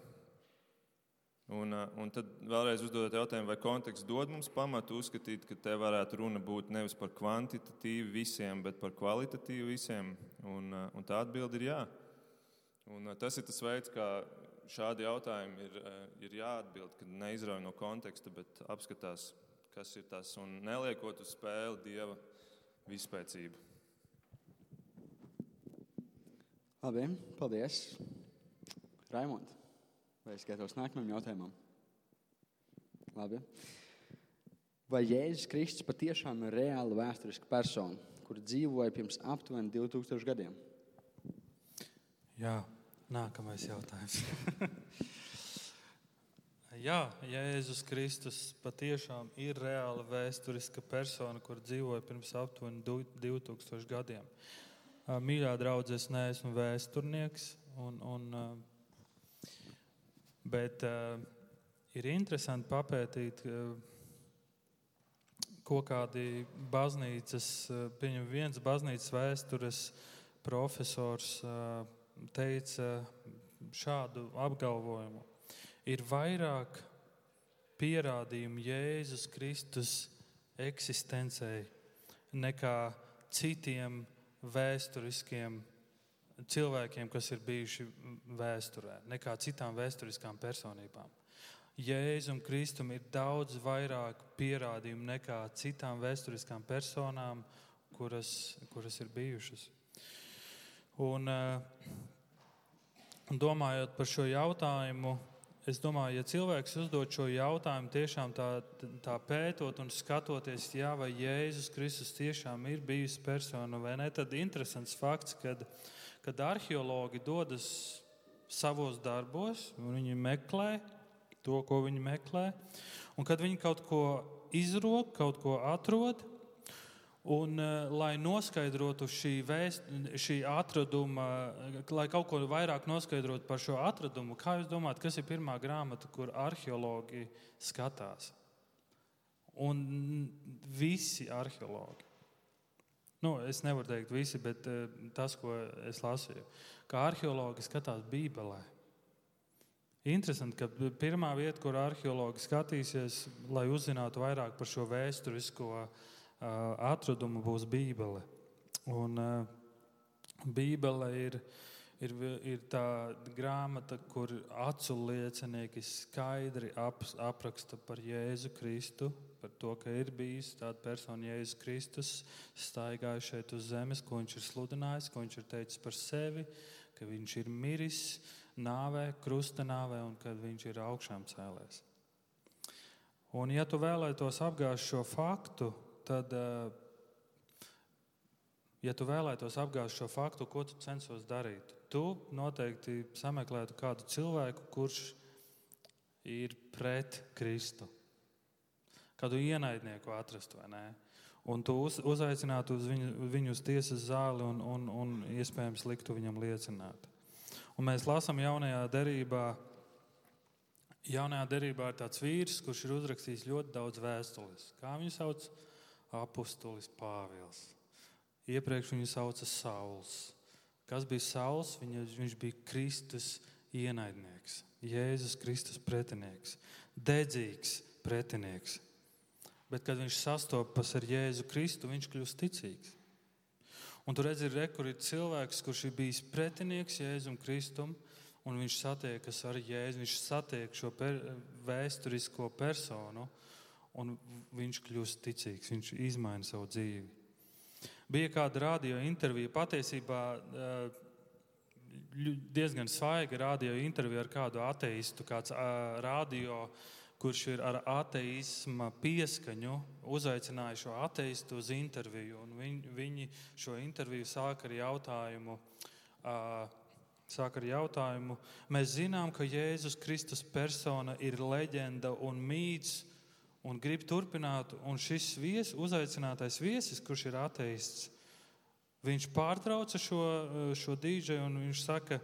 Un, uh, un tad vēlreiz uzdodot jautājumu, vai konteksts dod mums pamatu uzskatīt, ka te varētu runa būt nevis par kvantitatīvu visiem, bet par kvalitatīvu visiem. Un, uh, un tā atbilde ir jā. Un, uh, tas ir tas veids, kā šādi jautājumi ir, ir jāatbild, kad neizrauj no konteksta, bet apskatās, kas ir tas un neliekot uz spēli dieva vispēcību. Labi, paldies. Raimond, vai es gatavs nākamajam jautājumam? Labi. Vai Jēzus Kristus patiešām ir reāla vēsturiska persona, kur dzīvoja pirms aptuveni 2000 gadiem? Jā, nākamais jautājums. [LAUGHS] Jā, Jēzus Kristus patiešām ir reāla vēsturiska persona, kur dzīvoja pirms aptuveni 2000 gadiem. Mīļā draudzē, es neesmu vēsturnieks, un, un, bet ir interesanti papētīt, ko kādi baznīcas, pieņem viens baznīcas vēstures profesors teica šādu apgalvojumu. Ir vairāk pierādījumu Jēzus Kristus eksistencei nekā citiem vēsturiskiem cilvēkiem, kas ir bijuši vēsturē, nekā citām vēsturiskām personībām. Jēzum Kristum ir daudz vairāk pierādījumu nekā citām vēsturiskām personām, kuras, kuras ir bijušas. Un, eh, domājot par šo jautājumu, Es domāju, ja cilvēks uzdod šo jautājumu, tiešām tā, tā pētot un skatoties, jā, vai Jēzus Kristus tiešām ir bijis persona vai nē, tad interesants fakts, kad, kad arheologi dodas savos darbos, viņi meklē to, ko viņi meklē, un kad viņi kaut ko izrok, kaut ko atrod, Un, uh, lai noskaidrotu šī, vēst, šī atraduma, lai kaut ko vairāk noskaidrotu par šo atradumu, kā jūs domājat, kas ir pirmā grāmata, kur arheologi skatās? Un visi arheologi. Nu, es nevaru teikt visi, bet uh, tas, ko es lasīju, kā arheologi skatās Bībelē. Interesanti, ka pirmā vieta, kur arheologi skatīsies, lai uzzinātu vairāk par šo vēsturisko uh, atradumu būs Bībele. Un, Bībele ir, ir, ir tā grāmata, kur acu liecinieki skaidri ap, apraksta par Jēzu Kristu, par to, ka ir bijis tāda persona, Jēzus Kristus, staigājis šeit uz zemes, ko viņš ir sludinājis, ko viņš ir teicis par sevi, ka viņš ir miris nāvē, krusta nāvē un kad viņš ir augšām cēlēs. Un, ja tu vēlētos apgāzt šo faktu, tad uh, ja tu vēlētos apgāzt šo faktu, ko tu censos darīt, tu noteikti sameklētu kādu cilvēku, kurš ir pret Kristu. Kādu ienaidnieku atrast vai nē. Un tu uz, uzaicinātu uz viņu, viņu uz tiesas zāli un, un, un iespējams liktu viņam liecināt. Un mēs lasām jaunajā derībā, jaunajā derībā ir tāds vīrs, kurš ir uzrakstījis ļoti daudz vēstules. Kā viņu sauc? Apostolis Pāvils. Iepriekš viņu sauca Sauls. Kas bija Sauls? Viņa, viņš bija Kristus ienaidnieks, Jēzus Kristus pretinieks, dedzīgs pretinieks. Bet, kad viņš sastopas ar Jēzu Kristu, viņš kļūst ticīgs. Un tur redz, ir, re, kur ir cilvēks, kurš ir bijis pretinieks Jēzum Kristum, un viņš satiekas ar Jēzu, viņš satiek šo per, vēsturisko personu, un viņš kļūst ticīgs, viņš izmaina savu dzīvi. Bija kāda radio intervija, patiesībā eh, diezgan svaiga radio intervija ar kādu ateistu, kāds eh, radio, kurš ir ar ateisma pieskaņu, uzaicināja šo ateistu uz interviju. Viņi, viņi šo interviju sāka ar jautājumu. Sāk ar jautājumu. Mēs zinām, ka Jēzus Kristus persona ir leģenda un mīts, un grib turpināt. Un šis vies, uzaicinātais viesis, kurš ir ateists, viņš pārtrauca šo, šo dīdžeju un viņš saka,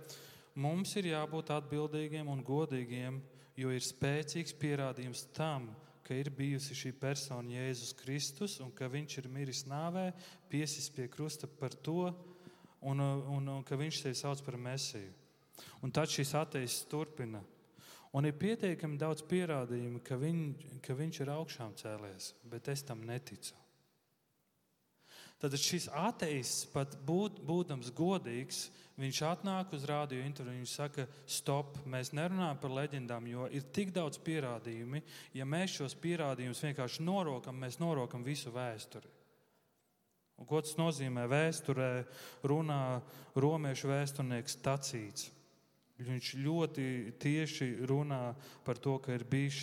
mums ir jābūt atbildīgiem un godīgiem, jo ir spēcīgs pierādījums tam, ka ir bijusi šī persona Jēzus Kristus un ka viņš ir miris nāvē, piesis pie krusta par to un, un, un ka viņš sevi sauc par mesiju. Un tad šis ateists turpina. Un ir pietiekami daudz pierādījumu, ka, viņ, ka viņš ir augšām cēlies, bet es tam neticu. Tad šis ateists, pat būt, būdams godīgs, viņš atnāk uz rādio interviju un saka, stop, mēs nerunājam par leģendām, jo ir tik daudz pierādījumi. Ja mēs šos pierādījumus vienkārši norokam, mēs norokam visu vēsturi. Un ko tas nozīmē? Vēsturē runā romiešu vēsturnieks Tacīts. Viņš ļoti tieši runā par to, ka ir bijis,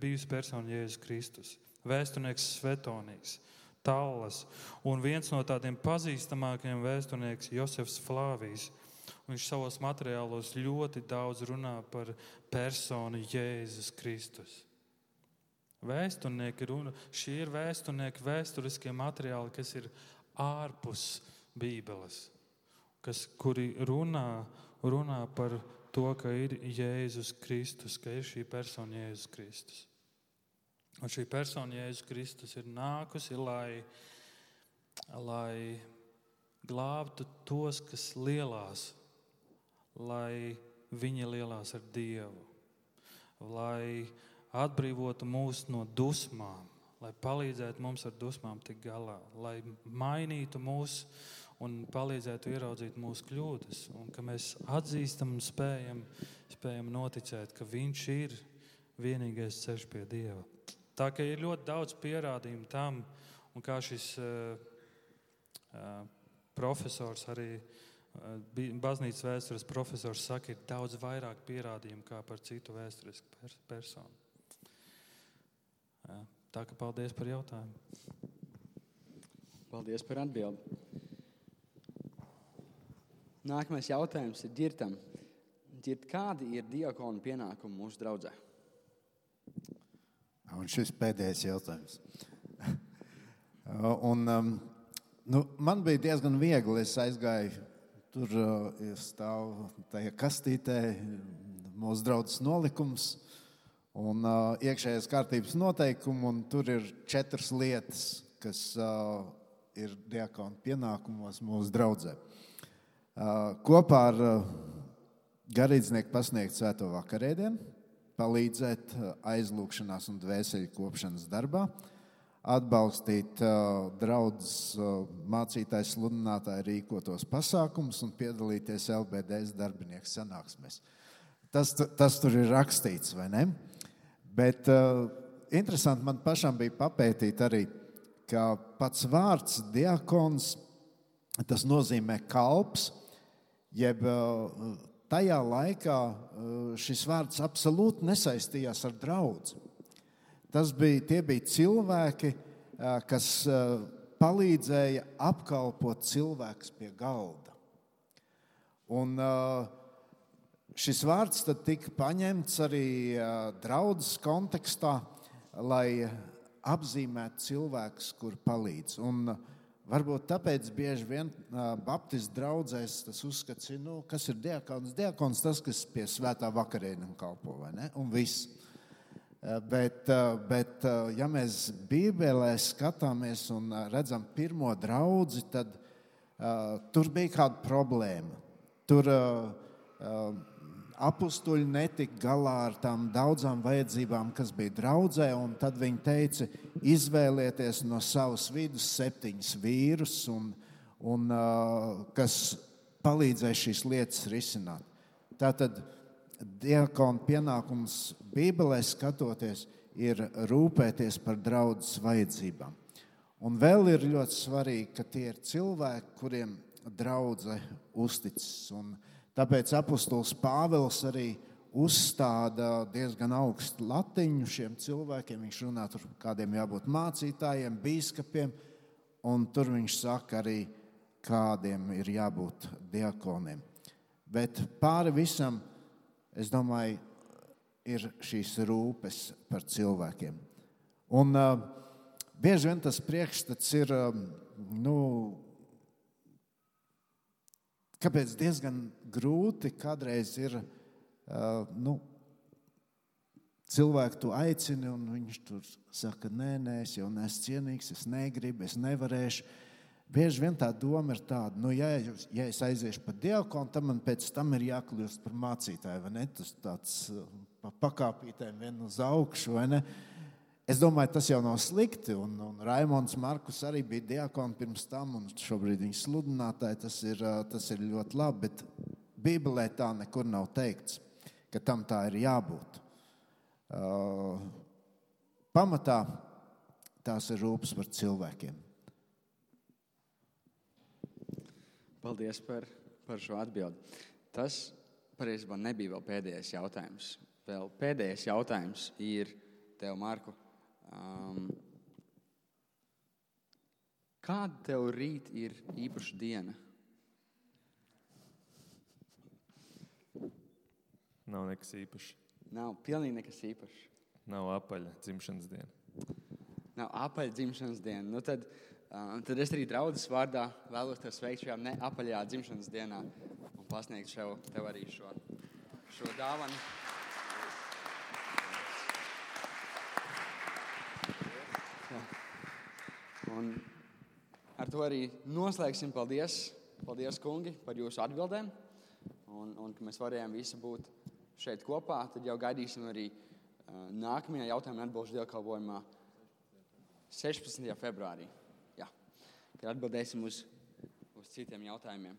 bijusi persona Jēzus Kristus. Vēsturnieks Svetonīgs, Tallas un viens no tādiem pazīstamākajiem vēsturnieks Josefs Flāvijs. Viņš savos materiālos ļoti daudz runā par personu Jēzus Kristus. Vēsturnieki runa, šie ir vēsturnieki, vēsturiskie materiāli, kas ir ārpus Bībeles, kas, kuri runā runā par to, ka ir Jēzus Kristus, ka ir šī persona Jēzus Kristus. Un šī persona Jēzus Kristus ir nākusi, lai, lai glābtu tos, kas lielās, lai viņi lielās ar Dievu, lai atbrīvotu mūs no dusmām, lai palīdzētu mums ar dusmām tikt galā, lai mainītu mūsu un palīdzētu ieraudzīt mūsu kļūdas, un ka mēs atzīstam un spējam, spējam noticēt, ka Viņš ir vienīgais ceļš pie Dieva. Tā kā ir ļoti daudz pierādījumu tam, un kā šis uh, uh, profesors arī uh, baznīcas vēstures profesors saka, ir daudz vairāk pierādījumu kā par citu vēsturisku pers personu. Tā kā paldies par jautājumu. Paldies par atbildi. Nākamais jautājums ir ģirtam. Ģirt, kādi ir diakonu pienākumi mūsu draudzē? Un šis pēdējais jautājums. Un, um, nu, man bija diezgan viegli. Es aizgāju tur, uh, stāvu tajā kastītē, mūsu draudzes nolikums un uh, iekšējās kārtības noteikumi. Tur ir četras lietas, kas uh, ir diakonu pienākumos mūsu draudzē. Kopā ar garīdznieku pasniegt svēto vakarēdienu, palīdzēt aizlūgšanās un dvēseli kopšanas darbā, atbalstīt draugus mācītāju sludinātāju rīkotos pasākumus un piedalīties LBDS darbinieku sanāksmēs. Tas, tas tur ir rakstīts, vai ne? Bet interesanti man pašam bija papētīt arī, ka pats vārds diakons, tas nozīmē kalps, jeb eh, tajā laikā eh, šis vārds absolūti nesaistījās ar draugu. Tas bija, bija cilvēki, eh, kas palīdzēja apkalpot cilvēkus pie galda. Un, šis vārds tika paņemts arī draudzes kontekstā, lai apzīmētu cilvēkus, kur palīdz. Un, uh, Varbūt tāpēc bieži vien Baptistu draugzēs tas uzskats, ir, nu, kas ir diakons. Diakons tas, kas pie svētā vakarēna kalpo, vai ne? Un viss. Bet, bet ja mēs Bībelē skatāmies un redzam pirmo draugu, tad uh, tur bija kāda problēma. Tur uh, uh, apstuļi netika galā ar tām daudzām vajadzībām, kas bija draudzē. Tad viņi teica, izvēlieties no savas vidus septiņus vīrus, un, un, uh, kas palīdzēs šīs lietas risināt. Tātad diakona pienākums Bībelē skatoties ir rūpēties par draudzes vajadzībām. Un vēl ir ļoti svarīgi, ka tie ir cilvēki, kuriem draudzene uzticas. Un, uh, Tāpēc apustulis Pāvils arī uzstāda diezgan augstu latiņu šiem cilvēkiem. Viņš runā par kādiem jābūt mācītājiem, biskupiem, un tur viņš saka arī, kādiem ir jābūt diakoniem. Bet pāri visam, es domāju, ir šīs rūpes par cilvēkiem. Un uh, bieži vien tas priekšstats ir uh, nu, Kāpēc diezgan grūti kādreiz ir uh, nu, cilvēku to aicini, un viņš tur saka, nē, nē, es jau neesmu cienīgs, es negribu, es nevarēšu. Bieži vien tā doma ir tāda, nu, ja, ja es aiziešu par diakonu, tad man pēc tam ir jākļūst par mācītāju, vai ne? Tas tāds pa pakāpītēm vien uz augšu, vai ne? Uh, Es domāju, tas jau nav slikti. Un, un Raimons Markus arī bija diakons pirms tam, un šobrīd viņa sludinātāji. Tas ir, tas ir ļoti labi. Bet Bībelē tā nekur nav teikts, ka tam tā ir jābūt. Uh, pamatā tās ir rūpes par cilvēkiem. Paldies par, par šo atbildi. Tas patiesībā nebija vēl pēdējais jautājums. Vēl pēdējais jautājums ir tev, Marku. Um, kāda tev rīt ir īpaša diena? Nav nekas īpašs. Nav pilnīgi nekas īpašs. Nav apaļa dzimšanas diena. Nav apaļa dzimšanas diena. Nu tad, uh, tad es arī draudzes vārdā vēlos te sveikt šajā neapaļajā dzimšanas dienā un pasniegt šev, tev arī šo, šo dāvanu. Un ar to arī noslēgsim. Paldies, paldies kungi, par jūsu atbildēm. Un, un ka mēs varējām visi būt šeit kopā. Tad jau gaidīsim arī uh, nākamajā jautājuma atbildžu dievkalpojumā 16. februārī. Jā, kad atbildēsim uz, uz citiem jautājumiem.